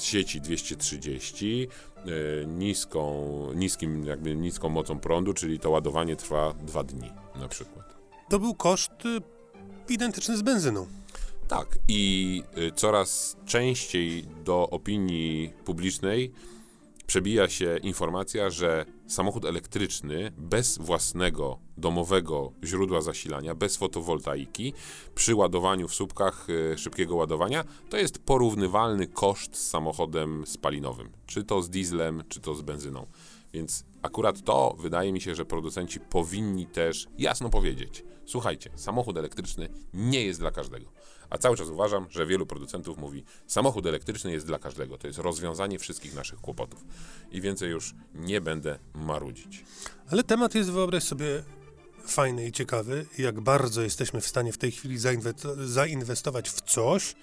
z sieci 230 yy, niską, niskim, jakby niską mocą prądu, czyli to ładowanie trwa dwa dni na przykład. To był koszt y, identyczny z benzyną. Tak, i y, coraz częściej do opinii publicznej przebija się informacja, że samochód elektryczny bez własnego domowego źródła zasilania, bez fotowoltaiki, przy ładowaniu w słupkach y, szybkiego ładowania, to jest porównywalny koszt z samochodem spalinowym, czy to z dieslem, czy to z benzyną. Więc akurat to wydaje mi się, że producenci powinni też jasno powiedzieć: słuchajcie, samochód elektryczny nie jest dla każdego. A cały czas uważam, że wielu producentów mówi: samochód elektryczny jest dla każdego. To jest rozwiązanie wszystkich naszych kłopotów. I więcej już nie będę marudzić. Ale temat jest, wyobraź sobie, fajny i ciekawy. Jak bardzo jesteśmy w stanie w tej chwili zainwe- zainwestować w coś,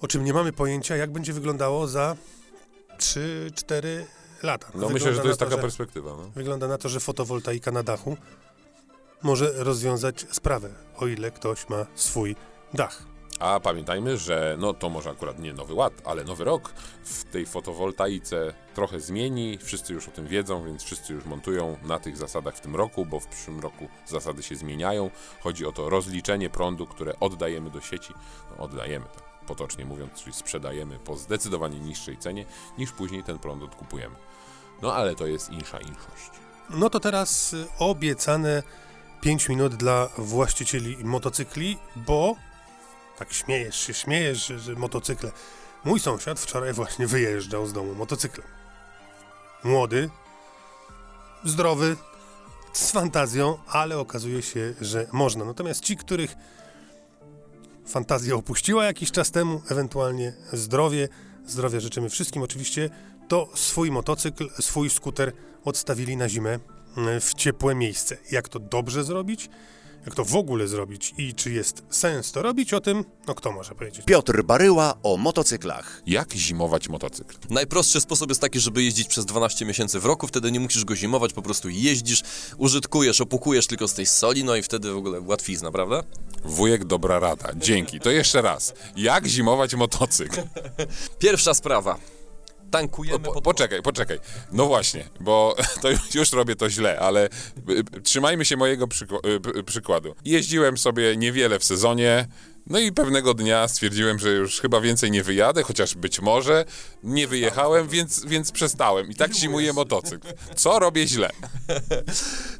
o czym nie mamy pojęcia, jak będzie wyglądało za 3-4 lata. No Wygląda myślę, że to jest taka że- perspektywa. No. Wygląda na to, że fotowoltaika na dachu może rozwiązać sprawę, o ile ktoś ma swój dach. A pamiętajmy, że no to może akurat nie nowy ład, ale nowy rok w tej fotowoltaice trochę zmieni. Wszyscy już o tym wiedzą, więc wszyscy już montują na tych zasadach w tym roku, bo w przyszłym roku zasady się zmieniają. Chodzi o to rozliczenie prądu, które oddajemy do sieci. No, oddajemy, tak potocznie mówiąc, czyli sprzedajemy po zdecydowanie niższej cenie, niż później ten prąd odkupujemy. No ale to jest insza inszość. No to teraz y, obiecane 5 minut dla właścicieli motocykli, bo tak śmiejesz się, śmiejesz, że, że motocykle. Mój sąsiad wczoraj właśnie wyjeżdżał z domu motocyklem. Młody, zdrowy, z fantazją, ale okazuje się, że można. Natomiast ci, których fantazja opuściła jakiś czas temu, ewentualnie zdrowie, zdrowia życzymy wszystkim oczywiście, to swój motocykl, swój skuter odstawili na zimę mm, w ciepłe miejsce. Jak to dobrze zrobić? Jak to w ogóle zrobić i czy jest sens to robić? O tym, no kto może powiedzieć? Piotr Baryła o motocyklach. Jak zimować motocykl? Najprostszy sposób jest taki, żeby jeździć przez 12 miesięcy w roku, wtedy nie musisz go zimować, po prostu jeździsz, użytkujesz, opukujesz tylko z tej soli, no i wtedy w ogóle łatwizna, prawda? Wujek, dobra rada. Dzięki. To jeszcze raz. Jak zimować motocykl? Pierwsza sprawa. Tankujemy Po, pod... poczekaj, poczekaj. No właśnie, bo to już, robię to źle, ale y, y, trzymajmy się mojego y, przykładu. Jeździłem sobie niewiele w sezonie, no i pewnego dnia stwierdziłem, że już chyba więcej nie wyjadę, chociaż być może nie wyjechałem, więc, więc przestałem. I tak zimuje motocykl. Co robię źle?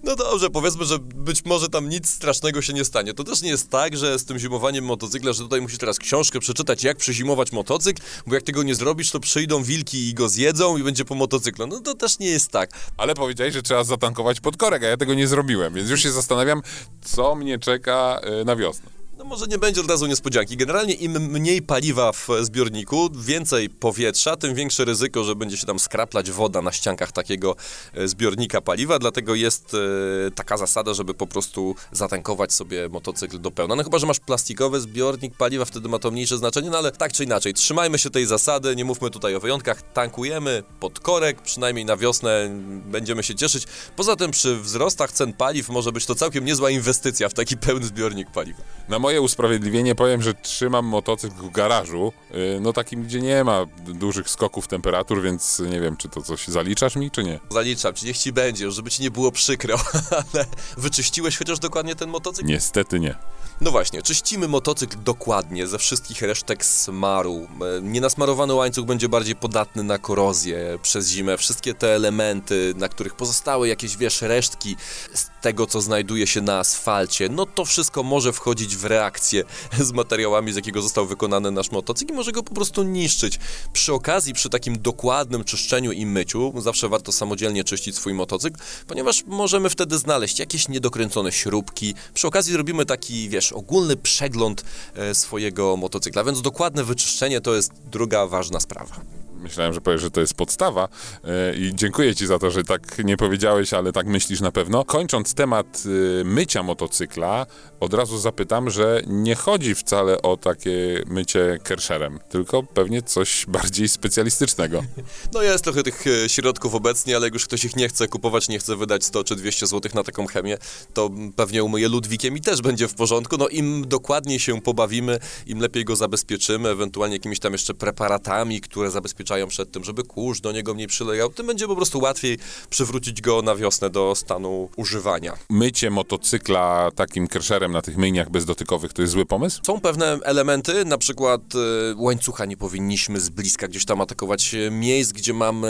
No dobrze, powiedzmy, że być może tam nic strasznego się nie stanie. To też nie jest tak, że z tym zimowaniem motocykla, że tutaj musisz teraz książkę przeczytać, jak przezimować motocykl, bo jak tego nie zrobisz, to przyjdą wilki i go zjedzą i będzie po motocyklu. No to też nie jest tak. Ale powiedziałeś, że trzeba zatankować pod korek, a ja tego nie zrobiłem, więc już się zastanawiam, co mnie czeka y, na wiosnę. No może nie będzie od razu niespodzianki. Generalnie im mniej paliwa w zbiorniku, więcej powietrza, tym większe ryzyko, że będzie się tam skraplać woda na ściankach takiego e, zbiornika paliwa, dlatego jest e, taka zasada, żeby po prostu zatankować sobie motocykl do pełna. No chyba, że masz plastikowy zbiornik paliwa, wtedy ma to mniejsze znaczenie, no ale tak czy inaczej, trzymajmy się tej zasady, nie mówmy tutaj o wyjątkach, tankujemy pod korek, przynajmniej na wiosnę będziemy się cieszyć. Poza tym przy wzrostach cen paliw może być to całkiem niezła inwestycja w taki pełny zbiornik paliwa. Na moje usprawiedliwienie powiem, że trzymam motocykl w garażu, y, no takim, gdzie nie ma dużych skoków temperatur, więc nie wiem, czy to coś zaliczasz mi, czy nie. Zaliczam, ci niech ci będzie, już żeby ci nie było przykro, ale wyczyściłeś chociaż dokładnie ten motocykl? Niestety nie. No właśnie, czyścimy motocykl dokładnie ze wszystkich resztek smaru. E, Nienasmarowany łańcuch będzie bardziej podatny na korozję przez zimę. Wszystkie te elementy, na których pozostały jakieś, wiesz, resztki z tego, co znajduje się na asfalcie, no to wszystko może wchodzić w reakcję z materiałami, z jakiego został wykonany nasz motocykl i może go po prostu niszczyć. Przy okazji, przy takim dokładnym czyszczeniu i myciu, zawsze warto samodzielnie czyścić swój motocykl, ponieważ możemy wtedy znaleźć jakieś niedokręcone śrubki. Przy okazji robimy taki, wiesz, ogólny przegląd e, swojego motocykla, więc dokładne wyczyszczenie to jest druga ważna sprawa. Myślałem, że powiesz, że to jest podstawa e, i dziękuję ci za to, że tak nie powiedziałeś, ale tak myślisz na pewno. Kończąc temat e, mycia motocykla, od razu zapytam, że nie chodzi wcale o takie mycie kersherem, tylko pewnie coś bardziej specjalistycznego. No jest trochę tych e, środków obecnie, ale jak już ktoś ich nie chce kupować, nie chce wydać 100 czy 200 zł na taką chemię, to pewnie umyje Ludwikiem i też będzie w porządku. No im dokładniej się pobawimy, im lepiej go zabezpieczymy, ewentualnie jakimiś tam jeszcze preparatami, które zabezpieczają przed tym, żeby kurz do niego mniej przylejał, tym będzie po prostu łatwiej przywrócić go na wiosnę do stanu używania. Mycie motocykla takim kersherem na tych myjniach bezdotykowych to jest zły pomysł? Są pewne elementy, na przykład e, łańcucha nie powinniśmy z bliska gdzieś tam atakować e, miejsc, gdzie mamy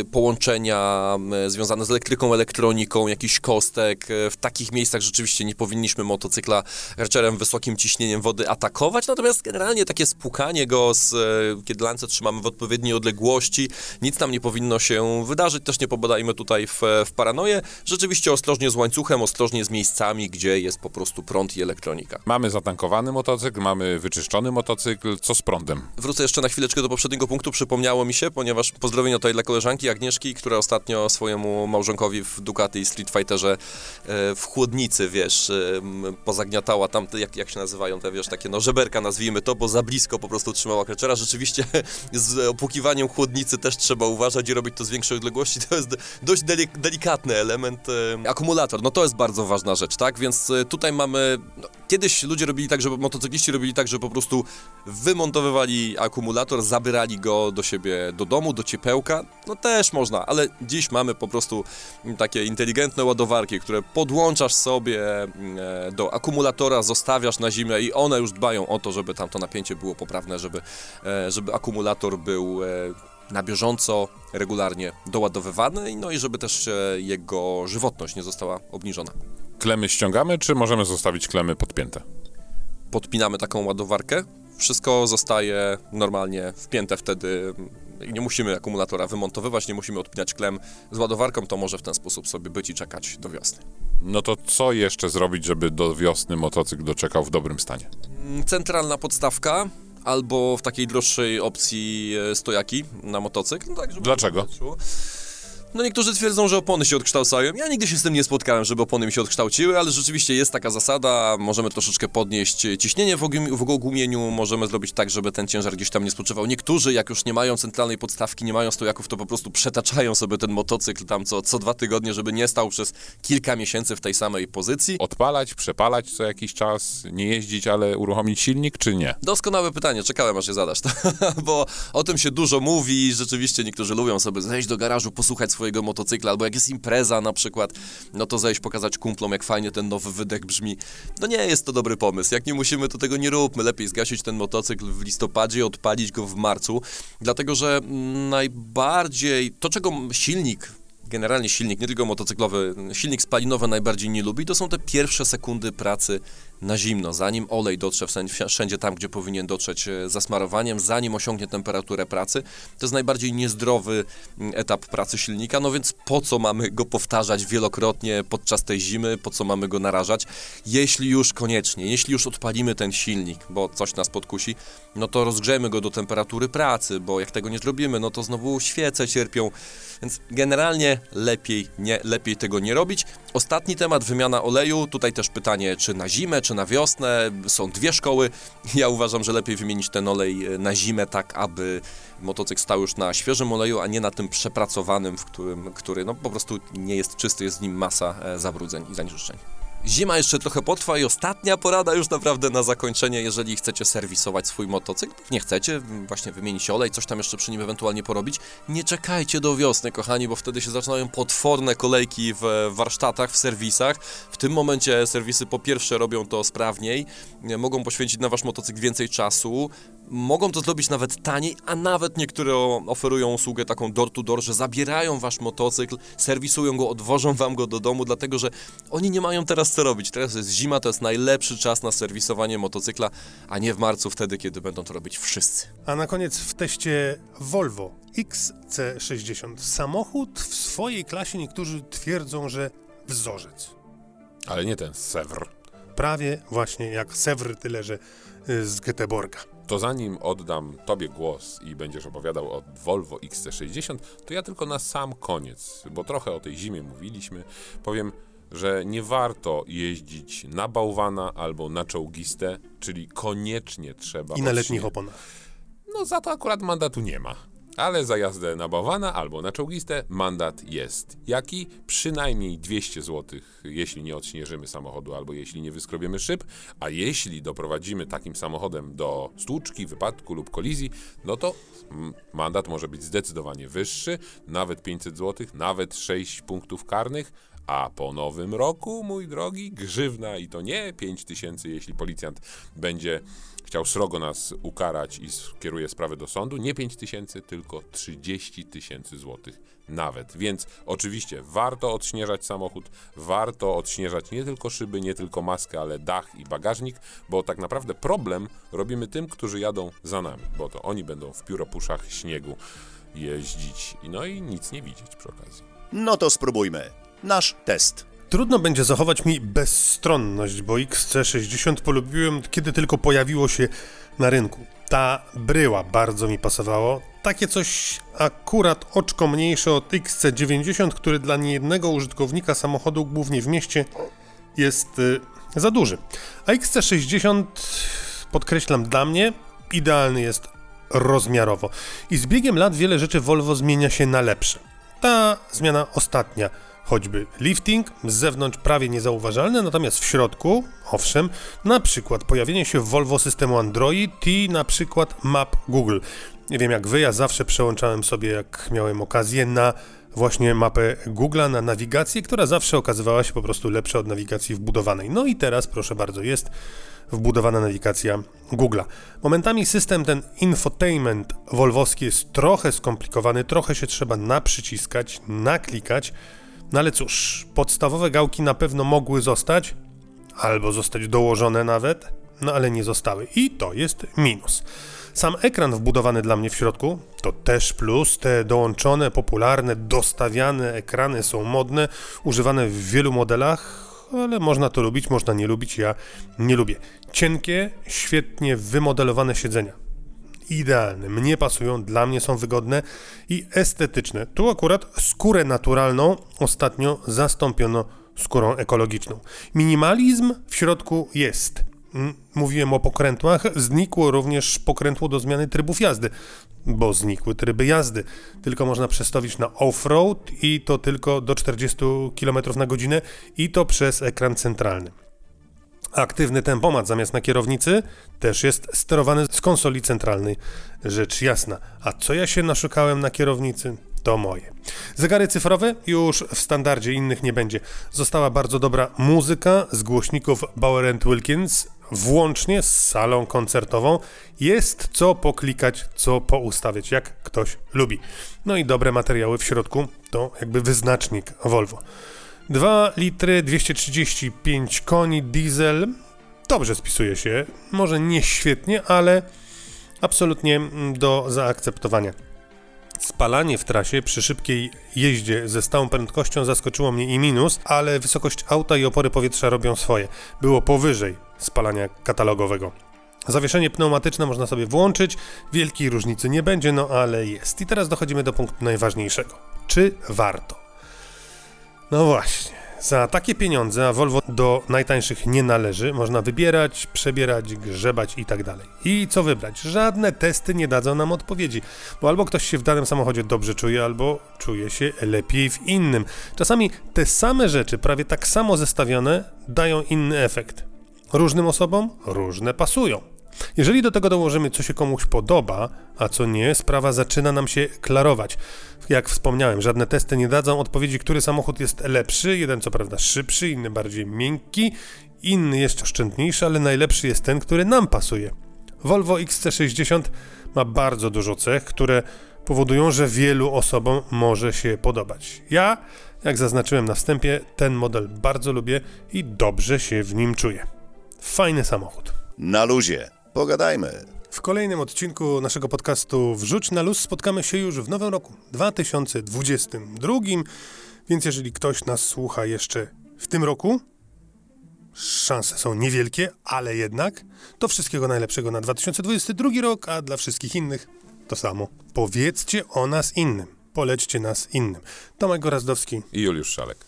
e, połączenia związane z elektryką, elektroniką, jakiś kostek. W takich miejscach rzeczywiście nie powinniśmy motocykla rczerem wysokim ciśnieniem wody atakować, natomiast generalnie takie spłukanie go, z, kiedy lance trzymamy w odpowiedniej odległości, nic tam nie powinno się wydarzyć, też nie pobadajmy tutaj w, w paranoję. Rzeczywiście ostrożnie z łańcuchem, ostrożnie z miejscami, gdzie jest po prostu prąd i elektronika. Mamy zatankowany motocykl, mamy wyczyszczony motocykl, co z prądem? Wrócę jeszcze na chwileczkę do poprzedniego punktu. Przypomniało mi się, ponieważ pozdrowienia tutaj dla koleżanki Agnieszki, która ostatnio swojemu małżonkowi w Ducati Street Fighterze e, w chłodnicy, wiesz, e, pozagniatała tam, jak, jak się nazywają te, wiesz, takie no żeberka nazwijmy to, bo za blisko po prostu trzymała kreczera. Rzeczywiście z opłukiwaniem chłodnicy też trzeba uważać i robić to z większej odległości. To jest dość delik- delikatny element. Akumulator, no to jest bardzo ważna rzecz, tak? Więc e, tutaj mamy... No, kiedyś ludzie robili tak, żeby motocykliści robili tak, że po prostu wymontowywali akumulator, zabierali go do siebie do domu, do ciepełka. No też można, ale dziś mamy po prostu takie inteligentne ładowarki, które podłączasz sobie mm, e, do akumulatora, zostawiasz na zimę i one już dbają o to, żeby tam to napięcie było poprawne, żeby, e, żeby akumulator był e, na bieżąco, regularnie doładowywany, no i żeby też jego żywotność nie została obniżona. Klemy ściągamy, czy możemy zostawić klemy podpięte? podpinamy taką ładowarkę, wszystko zostaje normalnie wpięte wtedy i nie musimy akumulatora wymontowywać, nie musimy odpinać klem z ładowarką, to może w ten sposób sobie być i czekać do wiosny. No to co jeszcze zrobić, żeby do wiosny motocykl doczekał w dobrym stanie? Mm, Centralna podstawka albo w takiej droższej opcji e, stojaki na motocykl. No tak, Dlaczego? No niektórzy twierdzą, że opony się odkształcają. Ja nigdy się z tym nie spotkałem, żeby opony mi się odkształciły, ale rzeczywiście jest taka zasada. Możemy troszeczkę podnieść ciśnienie w, ogum- w ogumieniu, możemy zrobić tak, żeby ten ciężar gdzieś tam nie spoczywał. Niektórzy, jak już nie mają centralnej podstawki, nie mają stojaków, to po prostu przetaczają sobie ten motocykl tam co, co dwa tygodnie, żeby nie stał przez kilka miesięcy w tej samej pozycji. Odpalać, przepalać co jakiś czas, nie jeździć, ale uruchomić silnik, czy nie? Doskonałe pytanie, czekałem aż je zadasz, bo o tym się dużo mówi, rzeczywiście niektórzy lubią sobie zejść do garażu, posłuchać swojego motocykla, albo jak jest impreza na przykład, no to zejść, pokazać kumplom, jak fajnie ten nowy wydech brzmi. No nie jest to dobry pomysł, jak nie musimy, to tego nie róbmy, lepiej zgasić ten motocykl w listopadzie, odpalić go w marcu, dlatego że najbardziej, to czego silnik generalnie silnik, nie tylko motocyklowy, silnik spalinowy najbardziej nie lubi, to są te pierwsze sekundy pracy na zimno, zanim olej dotrze wszędzie, tam, gdzie powinien dotrzeć e, zasmarowaniem, zanim osiągnie temperaturę pracy. To jest najbardziej niezdrowy mm, etap pracy silnika, no więc po co mamy go powtarzać wielokrotnie podczas tej zimy, po co mamy go narażać? Jeśli już koniecznie, jeśli już odpalimy ten silnik, bo coś nas podkusi, no to rozgrzejmy go do temperatury pracy, bo jak tego nie zrobimy, no to znowu świece cierpią, więc generalnie lepiej, nie, lepiej tego nie robić. Ostatni temat, wymiana oleju. Tutaj też pytanie, czy na zimę, czy na wiosnę. Są dwie szkoły. Ja uważam, że lepiej wymienić ten olej e, na zimę, tak aby motocykl stał już na świeżym oleju, a nie na tym przepracowanym, w którym, który no, po prostu nie jest czysty, jest w nim masa e, zabrudzeń i zanieczyszczeń. Zima jeszcze trochę potrwa i ostatnia porada już naprawdę na zakończenie, jeżeli chcecie serwisować swój motocykl, nie chcecie właśnie wymienić olej, coś tam jeszcze przy nim ewentualnie porobić, nie czekajcie do wiosny, kochani, bo wtedy się zaczynają potworne kolejki w warsztatach, w serwisach. W tym momencie serwisy po pierwsze robią to sprawniej, mogą poświęcić na wasz motocykl więcej czasu, mogą to zrobić nawet taniej, a nawet niektóre oferują usługę taką door to door, że zabierają wasz motocykl, serwisują go, odwożą wam go do domu, dlatego że oni nie mają teraz co robić. Teraz jest zima, to jest najlepszy czas na serwisowanie motocykla, a nie w marcu, wtedy, kiedy będą to robić wszyscy. A na koniec w teście Volvo XC60. Samochód w swojej klasie niektórzy twierdzą, że wzorzec. Ale nie ten Sewr. Prawie właśnie jak Sewr, tyle że y, z Göteborga. To zanim oddam Tobie głos i będziesz opowiadał o Volvo XC60, to ja tylko na sam koniec, bo trochę o tej zimie mówiliśmy, powiem, że nie warto jeździć na bałwana albo na czołgistę, czyli koniecznie trzeba... I na letnich oponach. No za to akurat mandatu nie ma. Ale za jazdę na bałwana albo na czołgistę mandat jest. Jaki? Przynajmniej 200 zł, jeśli nie odśnieżymy samochodu albo jeśli nie wyskrobiemy szyb, a jeśli doprowadzimy takim samochodem do stłuczki, wypadku lub kolizji, no to mandat może być zdecydowanie wyższy, nawet 500 zł, nawet 6 punktów karnych, a po nowym roku, mój drogi, grzywna i to nie 5 tysięcy, jeśli policjant będzie chciał srogo nas ukarać i skieruje sprawę do sądu, nie 5 tysięcy, tylko 30 tysięcy złotych nawet. Więc oczywiście warto odśnieżać samochód, warto odśnieżać nie tylko szyby, nie tylko maskę, ale dach i bagażnik, bo tak naprawdę problem robimy tym, którzy jadą za nami, bo to oni będą w pióropuszach śniegu jeździć, no i nic nie widzieć przy okazji. No to spróbujmy. Nasz test. Trudno będzie zachować mi bezstronność, bo XC60 polubiłem, kiedy tylko pojawiło się na rynku. Ta bryła bardzo mi pasowało. Takie coś akurat oczko mniejsze od XC90, który dla niejednego użytkownika samochodu, głównie w mieście, jest y, za duży. A XC60, podkreślam dla mnie, idealny jest rozmiarowo. I z biegiem lat wiele rzeczy Volvo zmienia się na lepsze. Ta zmiana ostatnia, choćby lifting, z zewnątrz prawie niezauważalny, natomiast w środku, owszem, na przykład pojawienie się w Volvo systemu Android i na przykład map Google. Nie wiem jak wy, ja zawsze przełączałem sobie, jak miałem okazję, na właśnie mapę Google'a, na nawigację, która zawsze okazywała się po prostu lepsza od nawigacji wbudowanej. No i teraz, proszę bardzo, jest wbudowana nawigacja Google'a. Momentami system ten infotainment wolwowski jest trochę skomplikowany, trochę się trzeba naprzyciskać, naklikać, no ale cóż, podstawowe gałki na pewno mogły zostać, albo zostać dołożone nawet, no ale nie zostały i to jest minus. Sam ekran wbudowany dla mnie w środku to też plus. Te dołączone, popularne, dostawiane ekrany są modne, używane w wielu modelach, ale można to lubić, można nie lubić. Ja nie lubię. Cienkie, świetnie wymodelowane siedzenia. Idealne, mnie pasują, dla mnie są wygodne i estetyczne. Tu akurat skórę naturalną ostatnio zastąpiono skórą ekologiczną. Minimalizm w środku jest. Mm, Mówiłem o pokrętłach, znikło również pokrętło do zmiany trybów jazdy, bo znikły tryby jazdy. Tylko można przestawić na off-road i to tylko do 40 km na godzinę i to przez ekran centralny. Aktywny tempomat zamiast na kierownicy też jest sterowany z konsoli centralnej. Rzecz jasna. A co ja się naszukałem na kierownicy? To moje. Zegary cyfrowe już w standardzie innych nie będzie. Została bardzo dobra muzyka z głośników Bauer Wilkins, włącznie z salą koncertową. Jest co poklikać, co poustawiać, jak ktoś lubi. No i dobre materiały w środku to jakby wyznacznik Volvo. 2 litry, 235 koni, diesel. Dobrze spisuje się. Może nie świetnie, ale absolutnie do zaakceptowania. Spalanie w trasie przy szybkiej jeździe ze stałą prędkością zaskoczyło mnie i minus, ale wysokość auta i opory powietrza robią swoje. Było powyżej spalania katalogowego. Zawieszenie pneumatyczne można sobie włączyć, wielkiej różnicy nie będzie, no ale jest. I teraz dochodzimy do punktu najważniejszego. Czy warto? No właśnie. Za takie pieniądze, a Volvo do najtańszych nie należy, można wybierać, przebierać, grzebać i tak dalej. I co wybrać? Żadne testy nie dadzą nam odpowiedzi, bo albo ktoś się w danym samochodzie dobrze czuje, albo czuje się lepiej w innym. Czasami te same rzeczy, prawie tak samo zestawione, dają inny efekt. Różnym osobom różne pasują. Jeżeli do tego dołożymy, co się komuś podoba, a co nie, sprawa zaczyna nam się klarować. Jak wspomniałem, żadne testy nie dadzą odpowiedzi, który samochód jest lepszy. Jeden co prawda szybszy, inny bardziej miękki, inny jeszcze oszczędniejszy, ale najlepszy jest ten, który nam pasuje. Volvo XC60 ma bardzo dużo cech, które powodują, że wielu osobom może się podobać. Ja, jak zaznaczyłem na wstępie, ten model bardzo lubię i dobrze się w nim czuję. Fajny samochód. Na luzie. Pogadajmy. W kolejnym odcinku naszego podcastu Wrzuć na luz spotkamy się już w nowym roku 2022, więc jeżeli ktoś nas słucha jeszcze w tym roku, szanse są niewielkie, ale jednak to wszystkiego najlepszego na 2022 rok, a dla wszystkich innych to samo. Powiedzcie o nas innym, polećcie nas innym. Tomek Gorazdowski, I Juliusz Szalek.